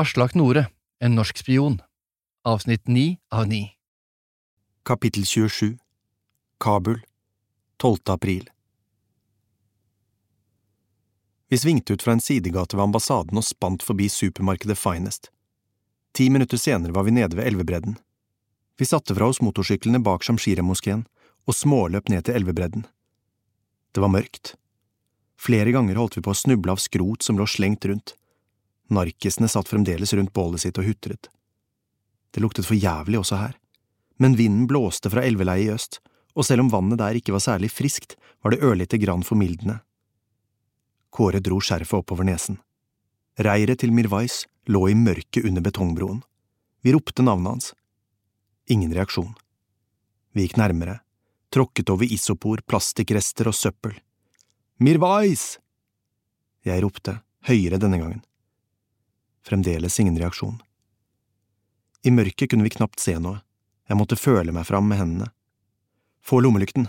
Aslak Nore, en norsk spion, avsnitt 9 av 9 Kapittel 27 Kabul 12. april Vi svingte ut fra en sidegate ved ambassaden og spant forbi supermarkedet Finest. Ti minutter senere var vi nede ved elvebredden. Vi satte fra oss motorsyklene bak Shamshira-moskeen og småløp ned til elvebredden. Det var mørkt. Flere ganger holdt vi på å snuble av skrot som lå slengt rundt. Narkisene satt fremdeles rundt bålet sitt og hutret. Det luktet for jævlig også her, men vinden blåste fra elveleiet i øst, og selv om vannet der ikke var særlig friskt, var det ørlite grann formildende. Kåre dro skjerfet oppover nesen. Reiret til Mirwais lå i mørket under betongbroen. Vi ropte navnet hans. Ingen reaksjon. Vi gikk nærmere, tråkket over isopor, plastikkrester og søppel. Mirwais! Jeg ropte, høyere denne gangen. Fremdeles ingen reaksjon. I mørket kunne vi knapt se noe, jeg måtte føle meg fram med hendene. Få lommelykten.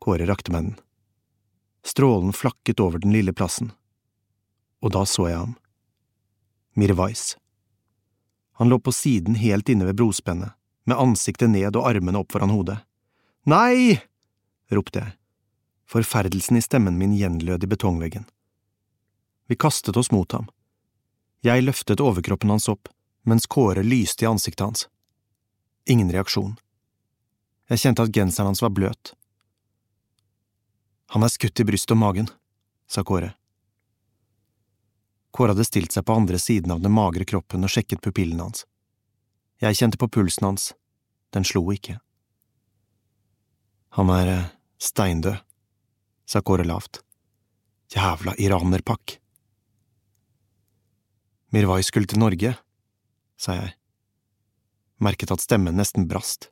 Kåre rakte meg den. Strålen flakket over den lille plassen, og da så jeg ham. Mirwais. Han lå på siden helt inne ved brospennet, med ansiktet ned og armene opp foran hodet. Nei! ropte jeg. Forferdelsen i stemmen min gjenlød i betongveggen. Vi kastet oss mot ham. Jeg løftet overkroppen hans opp, mens Kåre lyste i ansiktet hans. Ingen reaksjon. Jeg kjente at genseren hans var bløt. Han er skutt i brystet og magen, sa Kåre. Kåre hadde stilt seg på andre siden av den magre kroppen og sjekket pupillene hans. Jeg kjente på pulsen hans, den slo ikke. Han er eh, steindød, sa Kåre lavt. Jævla iranerpakk. Mirwai skulle til Norge, sa jeg. Merket at stemmen nesten brast.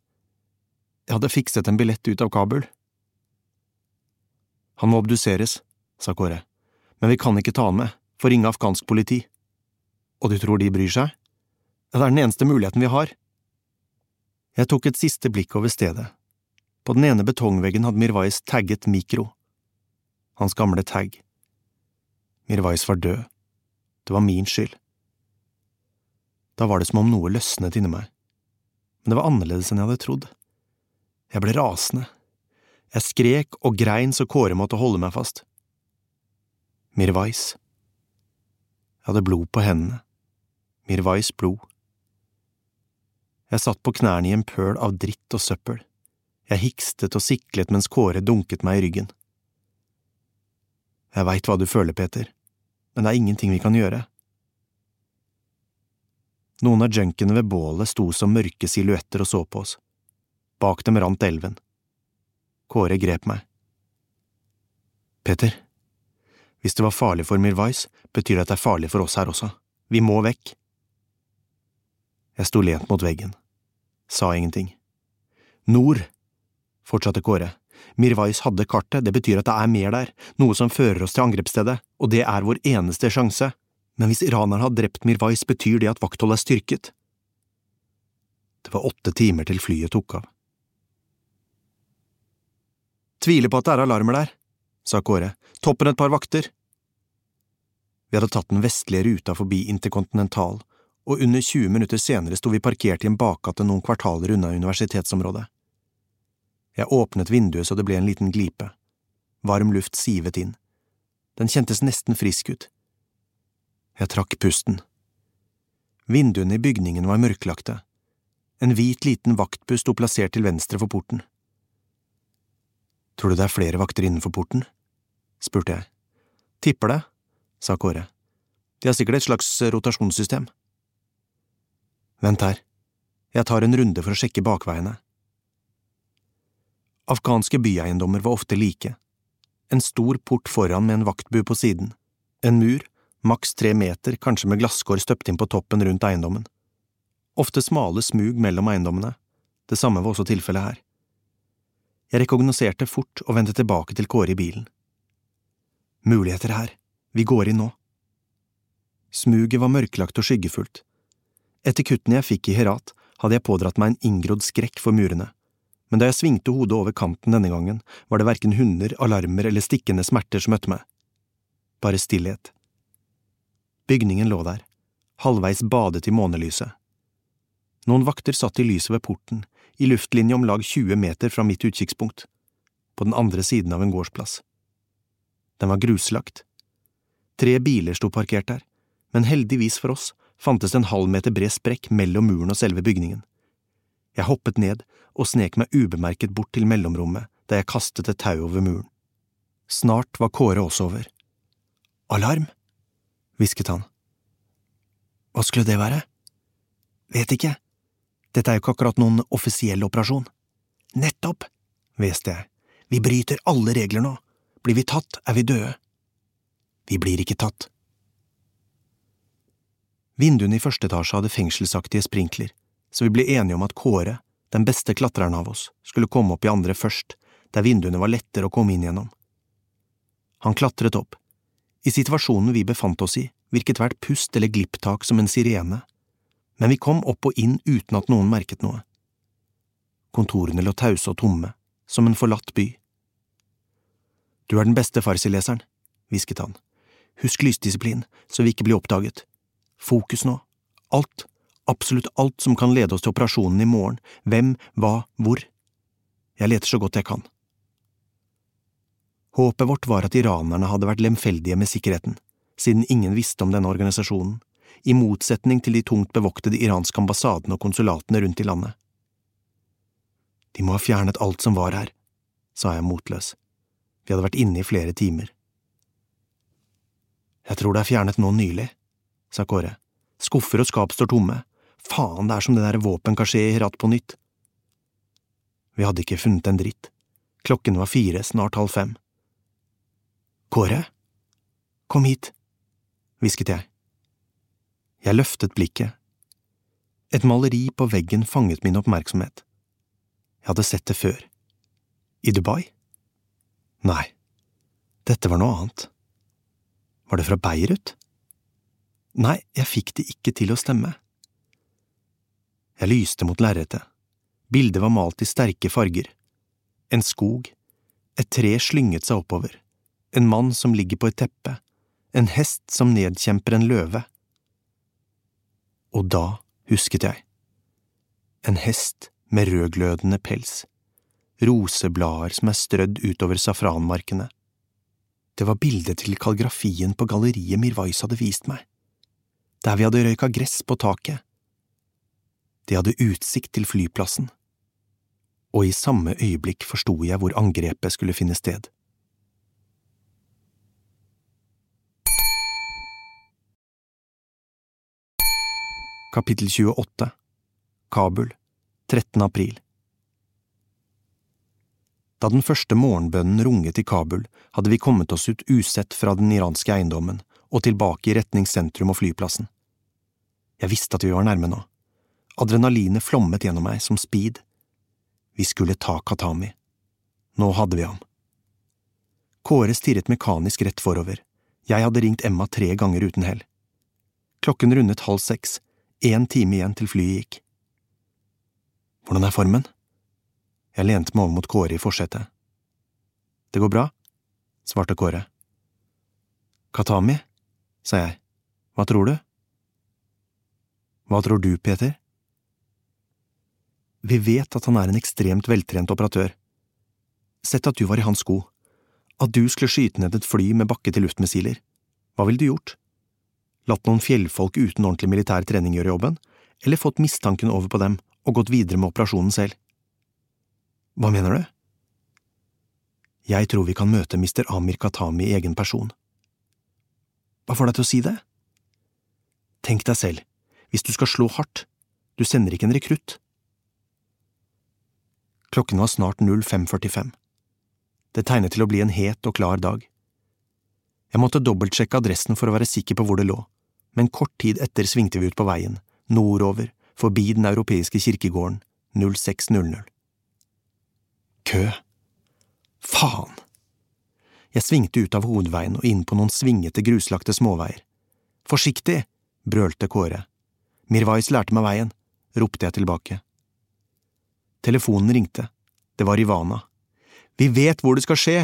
Jeg hadde fikset en billett ut av Kabul. Han må obduseres, sa Kåre, men vi kan ikke ta han med, får ringe afghansk politi. Og du tror de bryr seg? Det er den eneste muligheten vi har. Jeg tok et siste blikk over stedet. På den ene betongveggen hadde Mirwais tagget Mikro. Hans gamle tag. Mirwais var død. Det var min skyld. Da var det som om noe løsnet inni meg. Men det var annerledes enn jeg hadde trodd. Jeg ble rasende. Jeg skrek og grein så Kåre måtte holde meg fast. Mirwais. Jeg hadde blod på hendene. Mirwais blod. Jeg satt på knærne i en pøl av dritt og søppel. Jeg hikstet og siklet mens Kåre dunket meg i ryggen. Jeg veit hva du føler, Peter, men det er ingenting vi kan gjøre. Noen av junkiene ved bålet sto som mørke silhuetter og så på oss. Bak dem rant elven. Kåre grep meg. Peter, hvis det var farlig for Mirwais, betyr det at det er farlig for oss her også. Vi må vekk. Jeg sto lent mot veggen. Sa ingenting. Nord, fortsatte Kåre. Mirwais hadde kartet, det betyr at det er mer der, noe som fører oss til angrepsstedet, og det er vår eneste sjanse. Men hvis iranerne har drept Mirwais, betyr det at vaktholdet er styrket. Det var åtte timer til flyet tok av. Tviler på at det er alarmer der, sa Kåre. Toppen et par vakter. Vi hadde tatt den vestlige ruta forbi Intercontinental, og under 20 minutter senere sto vi parkert i en bakgate noen kvartaler unna universitetsområdet. Jeg åpnet vinduet så det ble en liten glipe. Varm luft sivet inn. Den kjentes nesten frisk ut. Jeg trakk pusten. Vinduene i bygningen var mørklagte. En hvit, liten vaktbuss sto plassert til venstre for porten. Tror du det er flere vakter innenfor porten? spurte jeg. Tipper det, sa Kåre. De har sikkert et slags rotasjonssystem. Vent her, jeg tar en runde for å sjekke bakveiene. Afghanske byeiendommer var ofte like. En stor port foran med en vaktbu på siden. En mur, maks tre meter, kanskje med glasskår støpt inn på toppen rundt eiendommen. Ofte smale smug mellom eiendommene. Det samme var også tilfellet her. Jeg rekognoserte fort og vendte tilbake til Kåre i bilen. Muligheter her, vi går inn nå. Smuget var mørklagt og skyggefullt. Etter kuttene jeg fikk i Herat, hadde jeg pådratt meg en inngrodd skrekk for murene, men da jeg svingte hodet over kanten denne gangen, var det verken hunder, alarmer eller stikkende smerter som møtte meg. Bare stillhet. Bygningen lå der, halvveis badet i månelyset. Noen vakter satt i lyset ved porten, i luftlinje om lag 20 meter fra mitt utkikkspunkt, på den andre siden av en gårdsplass. Den var gruslagt. Tre biler sto parkert der, men heldigvis for oss fantes det en halv meter bred sprekk mellom muren og selve bygningen. Jeg hoppet ned og snek meg ubemerket bort til mellomrommet da jeg kastet et tau over muren. Snart var Kåre også over. Alarm? Hvisket han. Hva skulle det være? Vet ikke. Dette er jo ikke akkurat noen offisiell operasjon. Nettopp, hveste jeg. Vi bryter alle regler nå. Blir vi tatt, er vi døde. Vi blir ikke tatt. Vinduene i første etasje hadde fengselsaktige sprinkler, så vi ble enige om at Kåre, den beste klatreren av oss, skulle komme opp i andre først, der vinduene var lettere å komme inn gjennom. Han klatret opp. I situasjonen vi befant oss i, virket hvert pust eller glipptak som en sirene, men vi kom opp og inn uten at noen merket noe. Kontorene lå tause og tomme, som en forlatt by. Du er den beste farsileseren, hvisket han. Husk lysdisiplin, så vi ikke blir oppdaget. Fokus nå. Alt, absolutt alt som kan lede oss til operasjonen i morgen, hvem, hva, hvor. Jeg leter så godt jeg kan. Håpet vårt var at iranerne hadde vært lemfeldige med sikkerheten, siden ingen visste om denne organisasjonen, i motsetning til de tungt bevoktede iranske ambassadene og konsulatene rundt i landet. De må ha fjernet alt som var her, sa jeg motløs. Vi hadde vært inne i flere timer. Jeg tror det er fjernet nå nylig, sa Kåre. Skuffer og skap står tomme. Faen, det er som det der våpenkasjé i Herat på nytt. Vi hadde ikke funnet en dritt. Klokken var fire, snart halv fem. Kåre? Kom hit, hvisket jeg. Jeg løftet blikket. Et maleri på veggen fanget min oppmerksomhet. Jeg hadde sett det før. I Dubai? Nei, dette var noe annet. Var det fra Beirut? Nei, jeg fikk det ikke til å stemme. Jeg lyste mot lerretet. Bildet var malt i sterke farger. En skog, et tre slynget seg oppover, en mann som ligger på et teppe, en hest som nedkjemper en løve. Og da husket jeg. En hest med rødglødende pels, roseblader som er strødd utover safranmarkene. Det var bildet til kalligrafien på galleriet Mirwais hadde vist meg, der vi hadde røyka gress på taket. De hadde utsikt til flyplassen, og i samme øyeblikk forsto jeg hvor angrepet skulle finne sted. Kapittel 28 Kabul 13. april Da den første morgenbønnen runget i Kabul, hadde vi kommet oss ut usett fra den iranske eiendommen og tilbake i retning sentrum og flyplassen. Jeg visste at vi var nærme nå. Adrenalinet flommet gjennom meg som speed. Vi skulle ta Katami. Nå hadde vi ham. Kåre stirret mekanisk rett forover. Jeg hadde ringt Emma tre ganger uten hell. Klokken rundet halv seks én time igjen til flyet gikk. Hvordan er formen? Jeg lente meg over mot Kåre i forsetet. Det går bra, svarte Kåre. Katami, sa jeg, hva tror du? Hva tror du, Peter? Vi vet at han er en ekstremt veltrent operatør. Sett at du var i hans sko, at du skulle skyte ned et fly med bakke-til-luft-missiler, hva ville du gjort? Latt noen fjellfolk uten ordentlig militær trening gjøre jobben, eller fått mistanken over på dem og gått videre med operasjonen selv. Hva mener du? Jeg tror vi kan møte Mr. Amir Katami i egen person. Hva får deg til å si det? Tenk deg selv, hvis du skal slå hardt, du sender ikke en rekrutt. Klokken var snart 05.45. Det tegnet til å bli en het og klar dag. Jeg måtte dobbeltsjekke adressen for å være sikker på hvor det lå, men kort tid etter svingte vi ut på veien, nordover, forbi den europeiske kirkegården, 0600. Kø. Faen! Jeg svingte ut av hovedveien og inn på noen svingete, gruslagte småveier. Forsiktig! brølte Kåre. Mirwais lærte meg veien, ropte jeg tilbake. Telefonen ringte. Det var Ivana. Vi vet hvor det skal skje!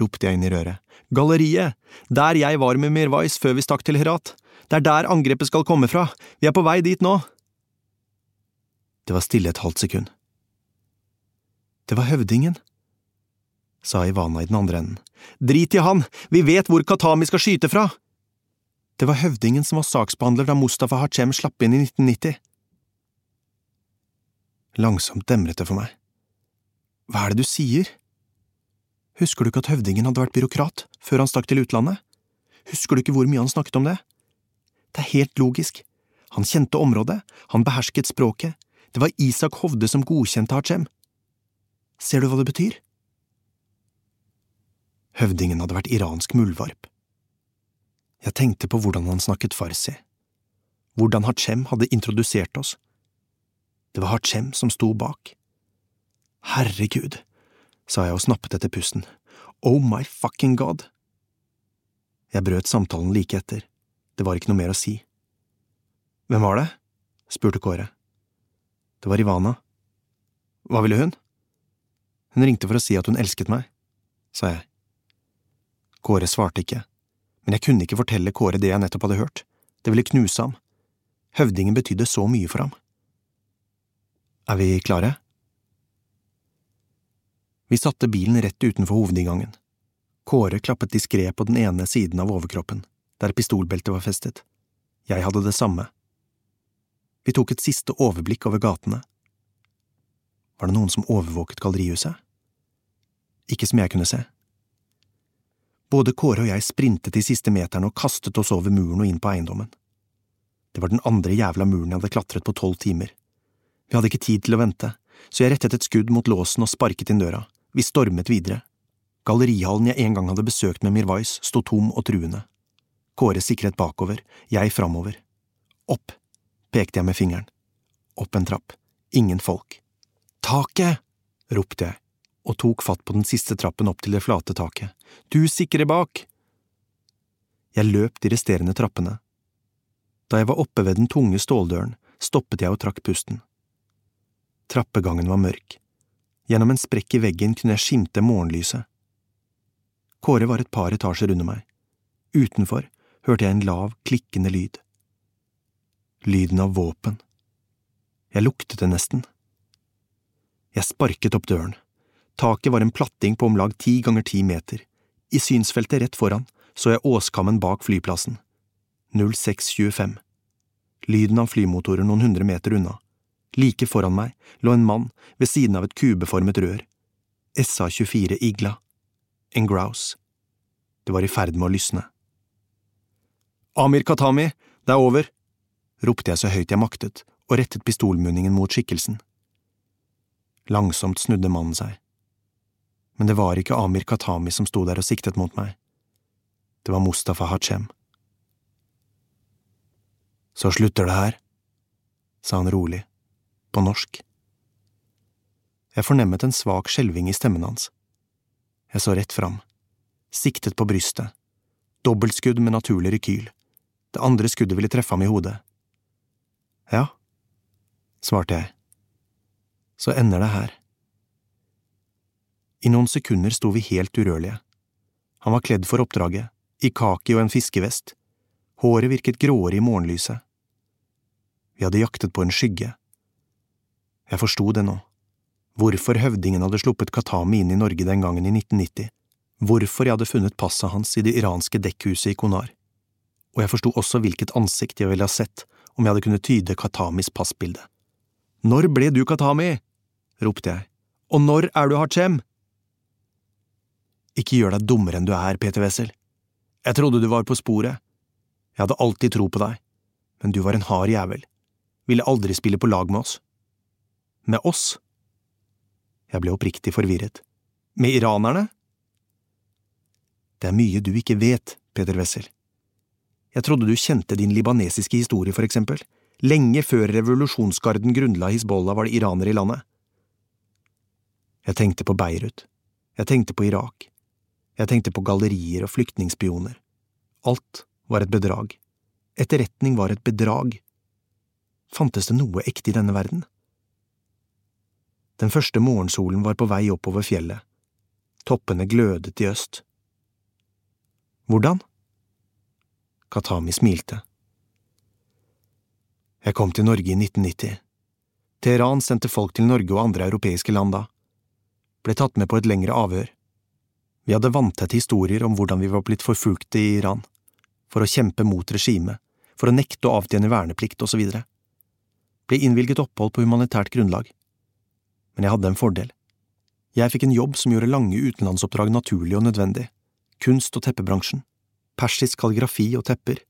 Ropte jeg inn i røret. Galleriet! Der jeg var med Mirwais før vi stakk til Herat. Det er der angrepet skal komme fra, vi er på vei dit nå. Det var stille et halvt sekund. Det var høvdingen, sa Ivana i den andre enden. Drit i han, vi vet hvor Katami skal skyte fra! Det var høvdingen som var saksbehandler da Mustafa Hachem slapp inn i 1990. Langsomt demret det for meg. Hva er det du sier? Husker du ikke at høvdingen hadde vært byråkrat før han stakk til utlandet? Husker du ikke hvor mye han snakket om det? Det er helt logisk. Han kjente området, han behersket språket, det var Isak Hovde som godkjente Hachem. Ser du hva det betyr? Høvdingen hadde vært iransk muldvarp. Jeg tenkte på hvordan han snakket farsi, hvordan Hachem hadde introdusert oss. Det var Hachem som sto bak. Herregud, sa jeg og snappet etter pusten. Oh my fucking god! Jeg brøt samtalen like etter, det var ikke noe mer å si. Hvem var det? spurte Kåre. Det var Ivana. Hva ville hun? Hun ringte for å si at hun elsket meg, sa jeg. Kåre svarte ikke, men jeg kunne ikke fortelle Kåre det jeg nettopp hadde hørt, det ville knuse ham. Høvdingen betydde så mye for ham. Er vi klare? Vi satte bilen rett utenfor hovedinngangen. Kåre klappet diskré på den ene siden av overkroppen, der pistolbeltet var festet. Jeg hadde det samme. Vi tok et siste overblikk over gatene. Var det noen som overvåket gallerihuset? Ikke som jeg kunne se. Både Kåre og jeg sprintet de siste meterne og kastet oss over muren og inn på eiendommen. Det var den andre jævla muren jeg hadde klatret på tolv timer. Vi hadde ikke tid til å vente, så jeg rettet et skudd mot låsen og sparket inn døra. Vi stormet videre. Gallerihallen jeg en gang hadde besøkt med Mirwais, sto tom og truende. Kåre sikret bakover, jeg framover. Opp, pekte jeg med fingeren. Opp en trapp. Ingen folk. Taket! ropte jeg, og tok fatt på den siste trappen opp til det flate taket. Du sikrer bak! Jeg løp de resterende trappene. Da jeg var oppe ved den tunge ståldøren, stoppet jeg og trakk pusten. Trappegangen var mørk. Gjennom en sprekk i veggen kunne jeg skimte morgenlyset. Kåre var et par etasjer under meg. Utenfor hørte jeg en lav, klikkende lyd. Lyden av våpen. Jeg luktet det nesten. Jeg sparket opp døren. Taket var en platting på om lag ti ganger ti meter. I synsfeltet rett foran så jeg åskammen bak flyplassen. 0625. Lyden av flymotorer noen hundre meter unna. Like foran meg lå en mann ved siden av et kubeformet rør. SA-24 Igla. En grouse. Det var i ferd med å lysne. Amir Katami, det er over, ropte jeg så høyt jeg maktet og rettet pistolmunningen mot skikkelsen. Langsomt snudde mannen seg. Men det var ikke Amir Katami som sto der og siktet mot meg. Det var Mustafa Hachem. Så slutter det her, sa han rolig på norsk. Jeg fornemmet en svak skjelving i stemmen hans. Jeg så rett fram, siktet på brystet, dobbeltskudd med naturlig rekyl, det andre skuddet ville treffe ham i hodet. Ja, svarte jeg. Så ender det her. I noen sekunder sto vi helt urørlige. Han var kledd for oppdraget, i kaki og en fiskevest. Håret virket gråere i morgenlyset. Vi hadde jaktet på en skygge, jeg forsto det nå. Hvorfor høvdingen hadde sluppet Katami inn i Norge den gangen i 1990. Hvorfor jeg hadde funnet passet hans i det iranske dekkhuset i Konar. Og jeg forsto også hvilket ansikt jeg ville ha sett om jeg hadde kunnet tyde Katamis passbilde. Når ble du Katami? ropte jeg. Og når er du Hachem? Ikke gjør deg dummere enn du er, Peter Wessel. Jeg trodde du var på sporet. Jeg hadde alltid tro på deg, men du var en hard jævel. Ville aldri spille på lag med oss. Med oss? Jeg ble oppriktig forvirret. Med iranerne? Det er mye du ikke vet, Peter Wessel. Jeg trodde du kjente din libanesiske historie, for eksempel. Lenge før revolusjonsgarden grunnla Hizbollah, var det iranere i landet. Jeg tenkte på Beirut. Jeg tenkte på Irak. Jeg tenkte på gallerier og flyktningspioner. Alt var et bedrag. Etterretning var et bedrag. Fantes det noe ekte i denne verden? Den første morgensolen var på vei oppover fjellet. Toppene glødet i øst. Hvordan? Katami smilte. Jeg kom til Norge i 1990. Teheran sendte folk til Norge og andre europeiske land da. Ble tatt med på et lengre avhør. Vi hadde vanntette historier om hvordan vi var blitt forfulgte i Iran, for å kjempe mot regimet, for å nekte å avtjene verneplikt osv. Ble innvilget opphold på humanitært grunnlag. Men jeg hadde en fordel. Jeg fikk en jobb som gjorde lange utenlandsoppdrag naturlig og nødvendig. Kunst- og teppebransjen. Persisk kalligrafi og tepper.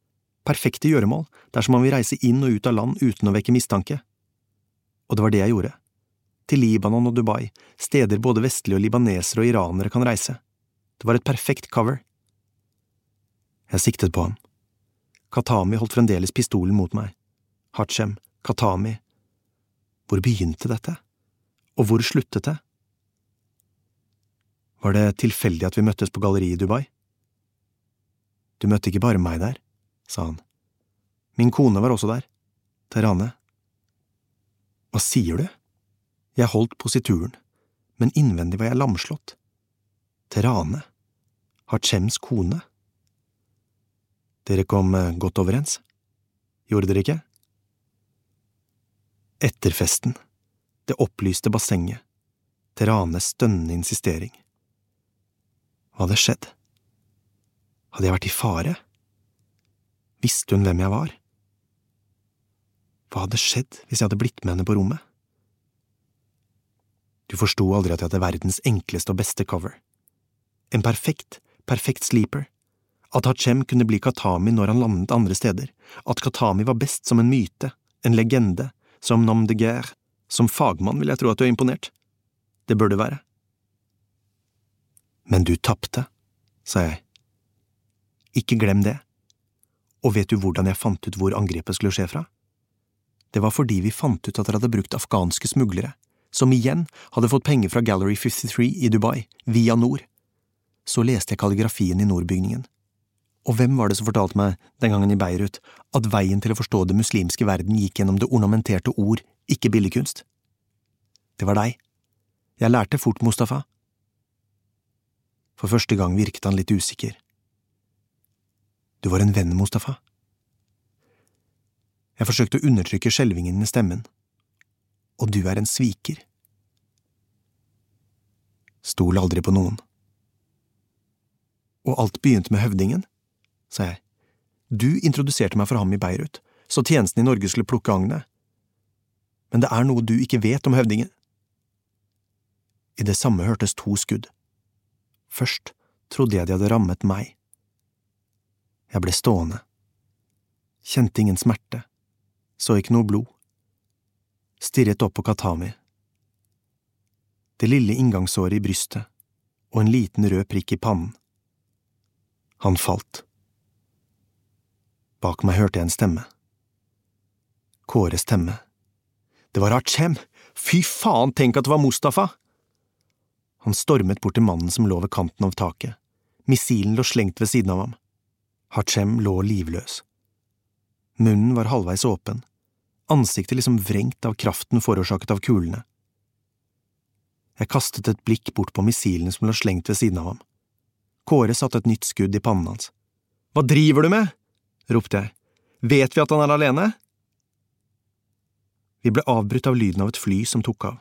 Perfekte gjøremål dersom man vil reise inn og ut av land uten å vekke mistanke. Og det var det jeg gjorde. Til Libanon og Dubai, steder både vestlige og libanesere og iranere kan reise. Det var et perfekt cover. Jeg siktet på ham. Katami holdt fremdeles pistolen mot meg. Hachem, Katami. Hvor begynte dette? Og hvor sluttet det? Var det tilfeldig at vi møttes på galleriet i Dubai? Du møtte ikke bare meg der, sa han. Min kone var også der, Terane. Hva sier du? Jeg holdt posituren, men innvendig var jeg lamslått. Terane, Hachems kone. Dere kom eh, godt overens, gjorde dere ikke? Etter festen, det opplyste bassenget, Ranes stønnende insistering. Hva hadde skjedd? Hadde jeg vært i fare? Visste hun hvem jeg var? Hva hadde skjedd hvis jeg hadde blitt med henne på rommet? Du forsto aldri at jeg hadde verdens enkleste og beste cover. En perfekt, perfekt sleeper. At Hachem kunne bli Katami når han landet andre steder, at Katami var best som en myte, en legende, som nom de guerre. Som fagmann vil jeg tro at du er imponert. Det bør du være. Men du tapte, sa jeg. Ikke glem det. Og vet du hvordan jeg fant ut hvor angrepet skulle skje fra? Det var fordi vi fant ut at dere hadde brukt afghanske smuglere, som igjen hadde fått penger fra Gallery 53 i Dubai, via nord. Så leste jeg kalligrafien i nordbygningen. Og hvem var det som fortalte meg, den gangen i Beirut, at veien til å forstå det muslimske verden gikk gjennom det ornamenterte ord, ikke billedkunst? Det var deg. Jeg lærte fort, Mustafa. For første gang virket han litt usikker. Du var en venn, Mustafa. Jeg forsøkte å undertrykke skjelvingen i stemmen. Og du er en sviker. Stol aldri på noen. Og alt begynte med høvdingen, sa jeg. Du introduserte meg for ham i Beirut, så tjenesten i Norge skulle plukke agnet. Men det er noe du ikke vet om høvdingen. I det samme hørtes to skudd. Først trodde jeg de hadde rammet meg. Jeg ble stående. Kjente ingen smerte, så ikke noe blod. Stirret opp på Katami. Det lille inngangsåret i brystet og en liten rød prikk i pannen. Han falt. Bak meg hørte jeg en stemme. Kåres stemme. Det var Archem! Fy faen, tenk at det var Mustafa! Han stormet bort til mannen som lå ved kanten av taket. Missilen lå slengt ved siden av ham. Hachem lå livløs. Munnen var halvveis åpen, ansiktet liksom vrengt av kraften forårsaket av kulene. Jeg kastet et blikk bort på missilene som lå slengt ved siden av ham. Kåre satte et nytt skudd i pannen hans. Hva driver du med? Ropte jeg. Vet vi at han er alene? Vi ble avbrutt av lyden av et fly som tok av.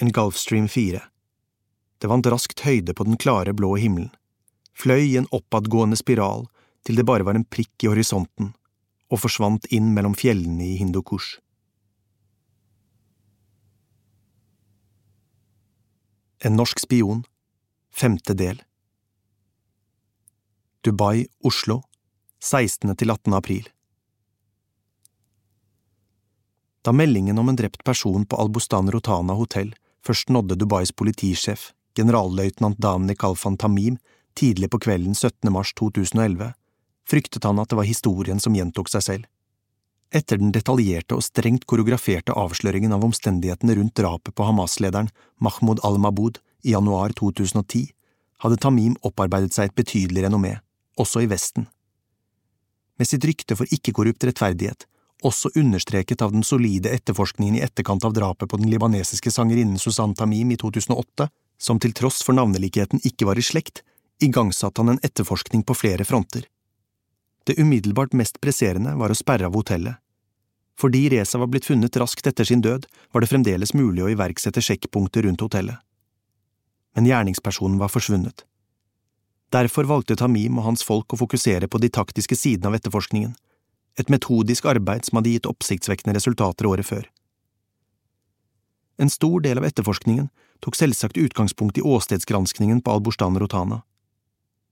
En Gulfstream 4. Det vant raskt høyde på den klare, blå himmelen, fløy i en oppadgående spiral til det bare var en prikk i horisonten, og forsvant inn mellom fjellene i Hindukush. En norsk spion, femte del Dubai, Oslo, 16. til 18. april Da meldingen om en drept person på Albustan Rotana hotell først nådde Dubais politisjef, generalløytnant Dani Kalfan Tamim tidlig på kvelden 17. mars 2011, fryktet han at det var historien som gjentok seg selv. Etter den detaljerte og strengt koreograferte avsløringen av omstendighetene rundt drapet på Hamas-lederen Mahmoud al-Mabud i januar 2010, hadde Tamim opparbeidet seg et betydelig renommé, også i Vesten. Med sitt rykte for ikke-korrupt rettferdighet, også understreket av den solide etterforskningen i etterkant av drapet på den libanesiske sangerinnen Susan Tamim i 2008, som til tross for navnelikheten ikke var i slekt, igangsatte han en etterforskning på flere fronter. Det umiddelbart mest presserende var å sperre av hotellet. Fordi Reza var blitt funnet raskt etter sin død, var det fremdeles mulig å iverksette sjekkpunkter rundt hotellet. Men gjerningspersonen var forsvunnet. Derfor valgte Tamim og hans folk å fokusere på de taktiske sidene av etterforskningen, et metodisk arbeid som hadde gitt oppsiktsvekkende resultater året før. En stor del av etterforskningen tok selvsagt utgangspunkt i åstedsgranskningen på Al-Burstan Rotana.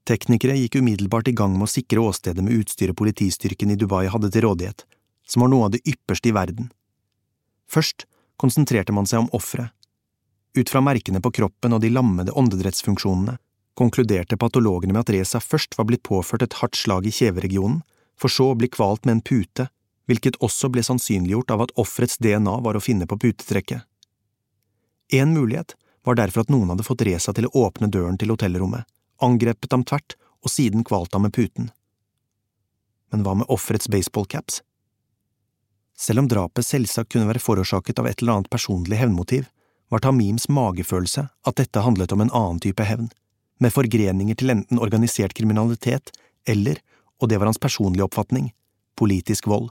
Teknikere gikk umiddelbart i gang med å sikre åstedet med utstyret politistyrken i Dubai hadde til rådighet, som var noe av det ypperste i verden. Først konsentrerte man seg om offeret. Ut fra merkene på kroppen og de lammede åndedrettsfunksjonene konkluderte patologene med at Reza først var blitt påført et hardt slag i kjeveregionen, for så å bli kvalt med en pute, hvilket også ble sannsynliggjort av at offerets DNA var å finne på putetrekket. En mulighet var derfor at noen hadde fått Reza til å åpne døren til hotellrommet, angrepet ham tvert og siden kvalt ham med puten. Men hva med offerets baseballcaps? Selv om drapet selvsagt kunne være forårsaket av et eller annet personlig hevnmotiv, var Tamims magefølelse at dette handlet om en annen type hevn, med forgreninger til enten organisert kriminalitet eller, og det var hans personlige oppfatning, politisk vold.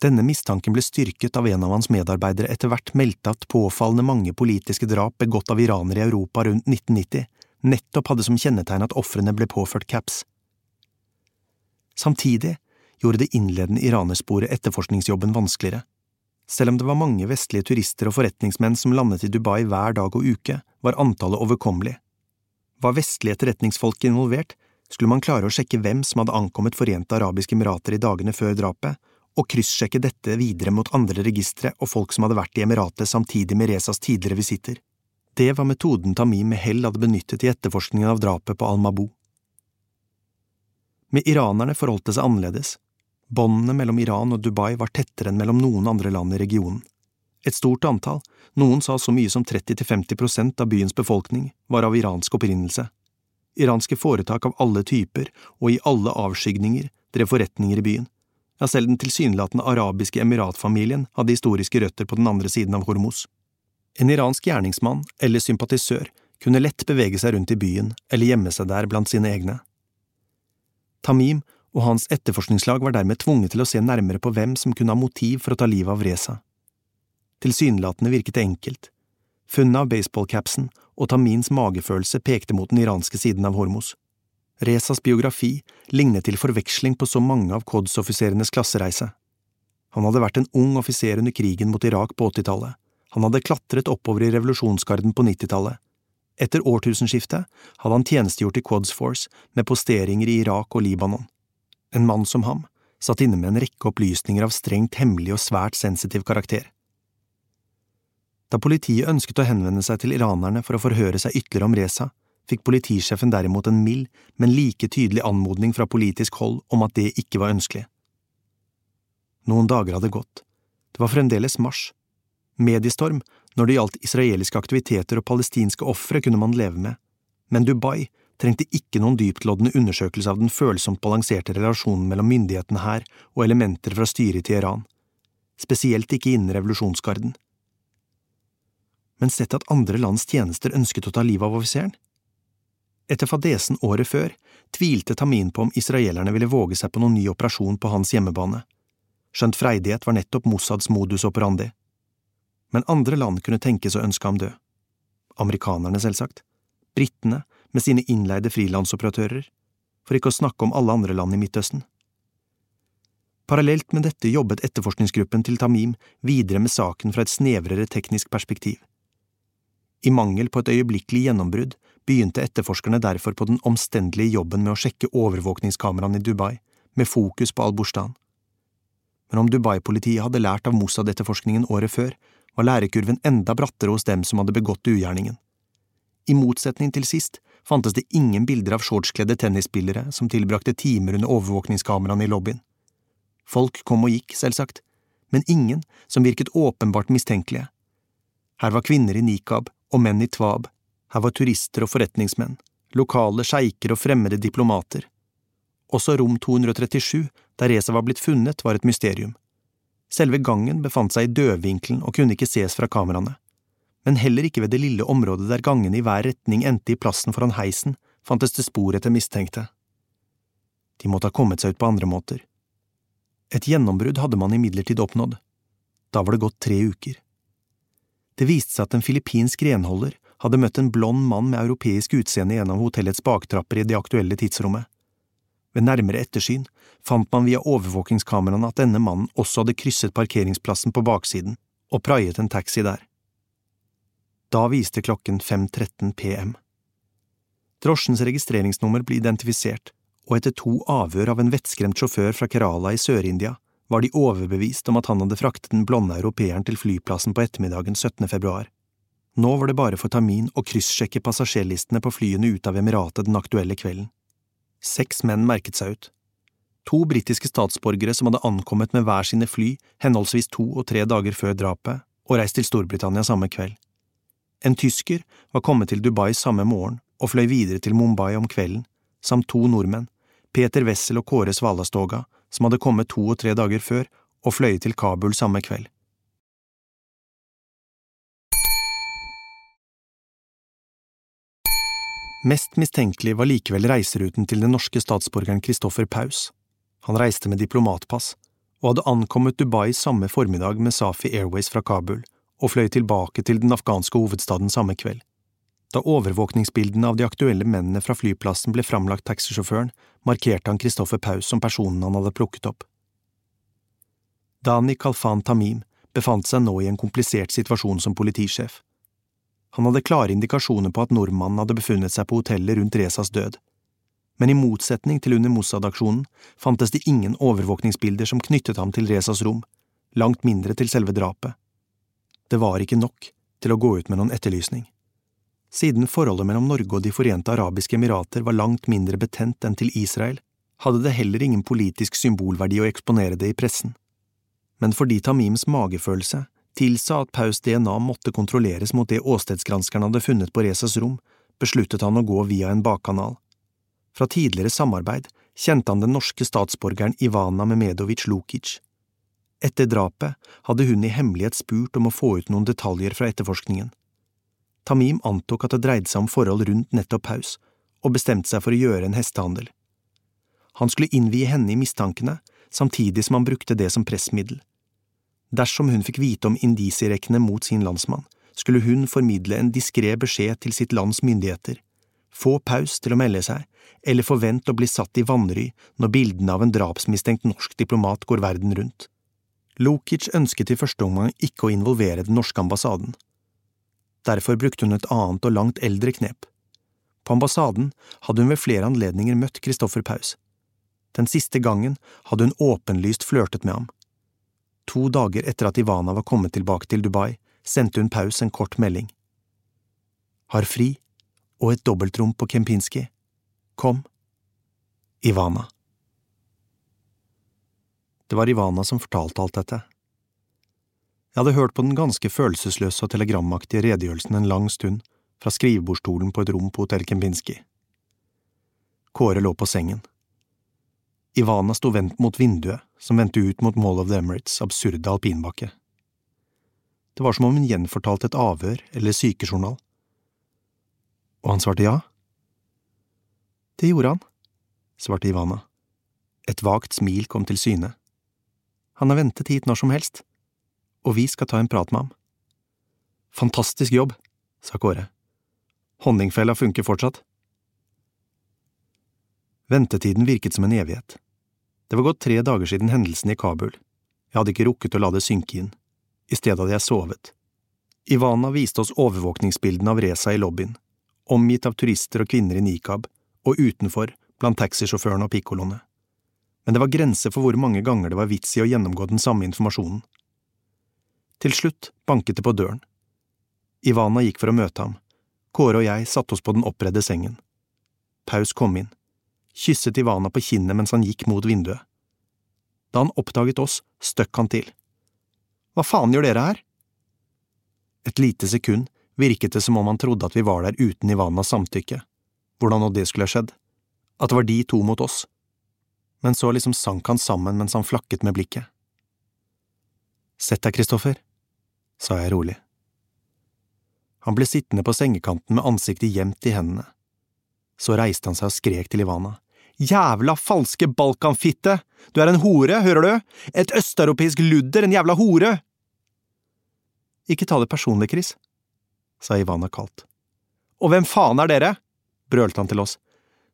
Denne mistanken ble styrket av en av hans medarbeidere etter hvert meldte at påfallende mange politiske drap begått av iranere i Europa rundt 1990 nettopp hadde som kjennetegn at ofrene ble påført caps. Samtidig gjorde det innledende iranersporet etterforskningsjobben vanskeligere. Selv om det var mange vestlige turister og forretningsmenn som landet i Dubai hver dag og uke, var antallet overkommelig. Var vestlige etterretningsfolk involvert, skulle man klare å sjekke hvem som hadde ankommet Forente arabiske emirater i dagene før drapet, og kryssjekke dette videre mot andre registre og folk som hadde vært i Emiratet samtidig med Rezas tidligere visitter. Det var metoden Tamim med hell hadde benyttet i etterforskningen av drapet på Al-Mabou. Med iranerne forholdt det seg annerledes. Båndene mellom Iran og Dubai var tettere enn mellom noen andre land i regionen. Et stort antall, noen sa så mye som 30–50 prosent av byens befolkning, var av iransk opprinnelse. Iranske foretak av alle typer og i alle avskygninger drev forretninger i byen. Ja, selv den tilsynelatende arabiske emiratfamilien hadde historiske røtter på den andre siden av Hormuz. En iransk gjerningsmann eller sympatisør kunne lett bevege seg rundt i byen eller gjemme seg der blant sine egne. Tamim og hans etterforskningslag var dermed tvunget til å se nærmere på hvem som kunne ha motiv for å ta livet av Reza. Tilsynelatende virket det enkelt. Funnet av baseballcapsen og Tamins magefølelse pekte mot den iranske siden av Hormos. Rezas biografi lignet til forveksling på så mange av Quds-offiserenes klassereise. Han hadde vært en ung offiser under krigen mot Irak på 80-tallet, han hadde klatret oppover i revolusjonsgarden på 90-tallet. Etter årtusenskiftet hadde han tjenestegjort i Quds Force med posteringer i Irak og Libanon. En mann som ham satt inne med en rekke opplysninger av strengt hemmelig og svært sensitiv karakter. Da politiet ønsket å henvende seg til iranerne for å forhøre seg ytterligere om Reza, fikk politisjefen derimot en mild, men like tydelig anmodning fra politisk hold om at det ikke var ønskelig. Noen dager hadde gått. Det var fremdeles mars. Mediestorm når det gjaldt israelske aktiviteter og palestinske ofre, kunne man leve med, men Dubai trengte ikke noen dyptloddende undersøkelse av den følsomt balanserte relasjonen mellom myndighetene her og elementer fra styret i Teheran, spesielt ikke innen revolusjonsgarden men sett at andre lands tjenester ønsket å ta livet av offiseren? Etter fadesen året før tvilte Tamin på om israelerne ville våge seg på noen ny operasjon på hans hjemmebane, skjønt freidighet var nettopp Mossads modus operandi. Men andre land kunne tenkes å ønske ham død. Amerikanerne, selvsagt. Britene, med sine innleide frilansoperatører, for ikke å snakke om alle andre land i Midtøsten. Parallelt med dette jobbet etterforskningsgruppen til Tamim videre med saken fra et snevrere teknisk perspektiv. I mangel på et øyeblikkelig gjennombrudd begynte etterforskerne derfor på den omstendelige jobben med å sjekke overvåkningskameraene i Dubai, med fokus på Al-Bushtan. Men om Dubai-politiet hadde lært av Mossad-etterforskningen året før, var lærekurven enda brattere hos dem som hadde begått ugjerningen. I motsetning til sist fantes det ingen bilder av shortskledde tennisspillere som tilbrakte timer under overvåkningskameraene i lobbyen. Folk kom og gikk, selvsagt, men ingen som virket åpenbart mistenkelige. Her var kvinner i nikab og menn i tvab, her var turister og forretningsmenn, lokale sjeiker og fremmede diplomater. Også rom 237, der Reza var blitt funnet, var et mysterium. Selve gangen befant seg i dødvinkelen og kunne ikke ses fra kameraene. Men heller ikke ved det lille området der gangene i hver retning endte i plassen foran heisen, fantes det spor etter mistenkte. De måtte ha kommet seg ut på andre måter. Et gjennombrudd hadde man imidlertid oppnådd. Da var det gått tre uker. Det viste seg at en filippinsk renholder hadde møtt en blond mann med europeisk utseende gjennom hotellets baktrapper i det aktuelle tidsrommet. Ved nærmere ettersyn fant man via overvåkingskameraene at denne mannen også hadde krysset parkeringsplassen på baksiden og praiet en taxi der. Da viste klokken 5.13 pm. Drosjens registreringsnummer ble identifisert, og etter to avhør av en vettskremt sjåfør fra Kerala i Sør-India var de overbevist om at han hadde fraktet den blonde europeeren til flyplassen på ettermiddagen 17. februar. Nå var det bare for Tamin å kryssjekke passasjerlistene på flyene ut av Emiratet den aktuelle kvelden. Seks menn merket seg ut. To britiske statsborgere som hadde ankommet med hver sine fly henholdsvis to og tre dager før drapet, og reist til Storbritannia samme kveld. En tysker var kommet til Dubai samme morgen og fløy videre til Mumbai om kvelden, samt to nordmenn, Peter Wessel og Kåre Svalastoga, som hadde kommet to og tre dager før og fløyet til Kabul samme kveld. Mest mistenkelig var likevel reiseruten til den norske statsborgeren Christoffer Paus. Han reiste med diplomatpass, og hadde ankommet Dubai samme formiddag med Safi Airways fra Kabul, og fløy tilbake til den afghanske hovedstaden samme kveld. Da overvåkningsbildene av de aktuelle mennene fra flyplassen ble framlagt taxisjåføren, markerte han Christoffer Paus som personen han hadde plukket opp. Dani Kalfan Tamim befant seg nå i en komplisert situasjon som politisjef. Han hadde klare indikasjoner på at nordmannen hadde befunnet seg på hotellet rundt Rezas død. Men i motsetning til under Mossad-aksjonen fantes det ingen overvåkningsbilder som knyttet ham til Rezas rom, langt mindre til selve drapet. Det var ikke nok til å gå ut med noen etterlysning. Siden forholdet mellom Norge og De forente arabiske emirater var langt mindre betent enn til Israel, hadde det heller ingen politisk symbolverdi å eksponere det i pressen. Men fordi Tamims magefølelse tilsa at Paus DNA måtte kontrolleres mot det åstedsgranskeren hadde funnet på Rezas rom, besluttet han å gå via en bakkanal. Fra tidligere samarbeid kjente han den norske statsborgeren Ivana Memedovic Lukic. Etter drapet hadde hun i hemmelighet spurt om å få ut noen detaljer fra etterforskningen. Tamim antok at det dreide seg om forhold rundt nettopp Paus, og bestemte seg for å gjøre en hestehandel. Han skulle innvie henne i mistankene, samtidig som han brukte det som pressmiddel. Dersom hun fikk vite om indisierekkene mot sin landsmann, skulle hun formidle en diskré beskjed til sitt lands myndigheter, få Paus til å melde seg, eller forvent å bli satt i vanry når bildene av en drapsmistenkt norsk diplomat går verden rundt. Lukic ønsket i første omgang ikke å involvere den norske ambassaden. Derfor brukte hun et annet og langt eldre knep. På ambassaden hadde hun ved flere anledninger møtt Christoffer Paus. Den siste gangen hadde hun åpenlyst flørtet med ham. To dager etter at Ivana var kommet tilbake til Dubai, sendte hun Paus en kort melding. Har fri og et dobbeltrom på Kempinski. Kom. Ivana. Det var Ivana som fortalte alt dette. Jeg hadde hørt på den ganske følelsesløse og telegramaktige redegjørelsen en lang stund, fra skrivebordsstolen på et rom på hotell Kempinski. Kåre lå på sengen. Ivana sto vendt mot vinduet, som vendte ut mot Mall of the Emirates' absurde alpinbakke. Det var som om hun gjenfortalte et avhør eller sykejournal. Og han svarte ja. Det gjorde han, svarte Ivana. Et vagt smil kom til syne. Han har ventet hit når som helst, og vi skal ta en prat med ham. Fantastisk jobb, sa Kåre. Honningfella funker fortsatt. Ventetiden virket som en evighet. Det var gått tre dager siden hendelsen i Kabul. Jeg hadde ikke rukket å la det synke inn. I stedet hadde jeg sovet. Ivana viste oss overvåkningsbildene av Reza i lobbyen, omgitt av turister og kvinner i nikab, og utenfor, blant taxisjåførene og pikkoloene. Men det var grenser for hvor mange ganger det var vits i å gjennomgå den samme informasjonen. Til slutt banket det på døren. Ivana gikk for å møte ham. Kåre og jeg satte oss på den oppredde sengen. Paus kom inn kysset Ivana på kinnet mens han gikk mot vinduet. Da han oppdaget oss, støkk han til. Hva faen gjør dere her? Et lite sekund virket det som om han trodde at vi var der uten Ivanas samtykke, hvordan nå det skulle ha skjedd, at det var de to mot oss, men så liksom sank han sammen mens han flakket med blikket. Sett deg, Kristoffer, sa jeg rolig. Han ble sittende på sengekanten med ansiktet gjemt i hendene. Så reiste han seg og skrek til Ivana. Jævla falske balkanfitte! Du er en hore, hører du? Et østeuropeisk ludder, en jævla hore! Ikke ta det personlig, Chris, sa Ivana kaldt. Og hvem faen er dere? brølte han til oss.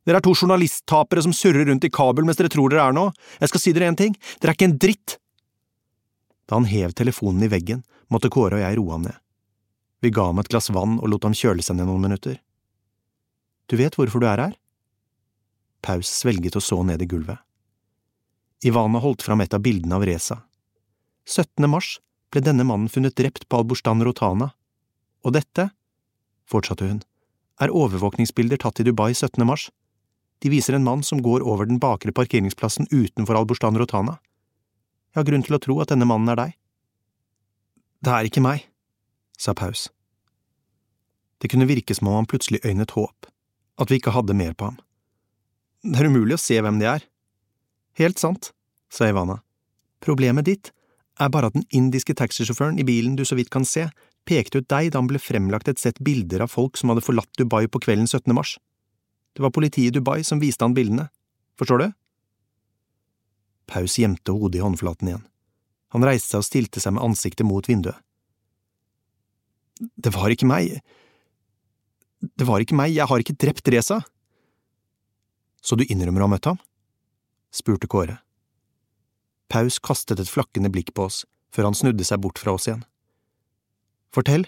Dere er to journalisttapere som surrer rundt i Kabul mens dere tror dere er noe. Jeg skal si dere én ting, dere er ikke en dritt! Da han hev telefonen i veggen, måtte Kåre og jeg roe ham ned. Vi ga ham et glass vann og lot ham kjøle seg ned noen minutter. Du vet hvorfor du er her? Paus svelget og så ned i gulvet. Ivana holdt fram et av bildene av Reza. 17. mars ble denne mannen funnet drept på Alborstan Rotana, og dette, fortsatte hun, er overvåkningsbilder tatt i Dubai 17. mars. De viser en mann som går over den bakre parkeringsplassen utenfor Alborstan Rotana. Jeg har grunn til å tro at denne mannen er deg. Det er ikke meg, sa Paus. Det kunne virke som om han plutselig øynet håp, at vi ikke hadde mer på ham. Det er umulig å se hvem de er. Helt sant, sa Ivana. Problemet ditt er bare at den indiske taxisjåføren i bilen du så vidt kan se, pekte ut deg da han ble fremlagt et sett bilder av folk som hadde forlatt Dubai på kvelden 17. mars. Det var politiet i Dubai som viste han bildene. Forstår du? Paus gjemte hodet i håndflaten igjen. Han reiste seg og stilte seg med ansiktet mot vinduet. Det var ikke meg… Det var ikke meg, jeg har ikke drept Reza. Så du innrømmer å ha møtt ham? spurte Kåre. Paus kastet et flakkende blikk på oss før han snudde seg bort fra oss igjen. Fortell,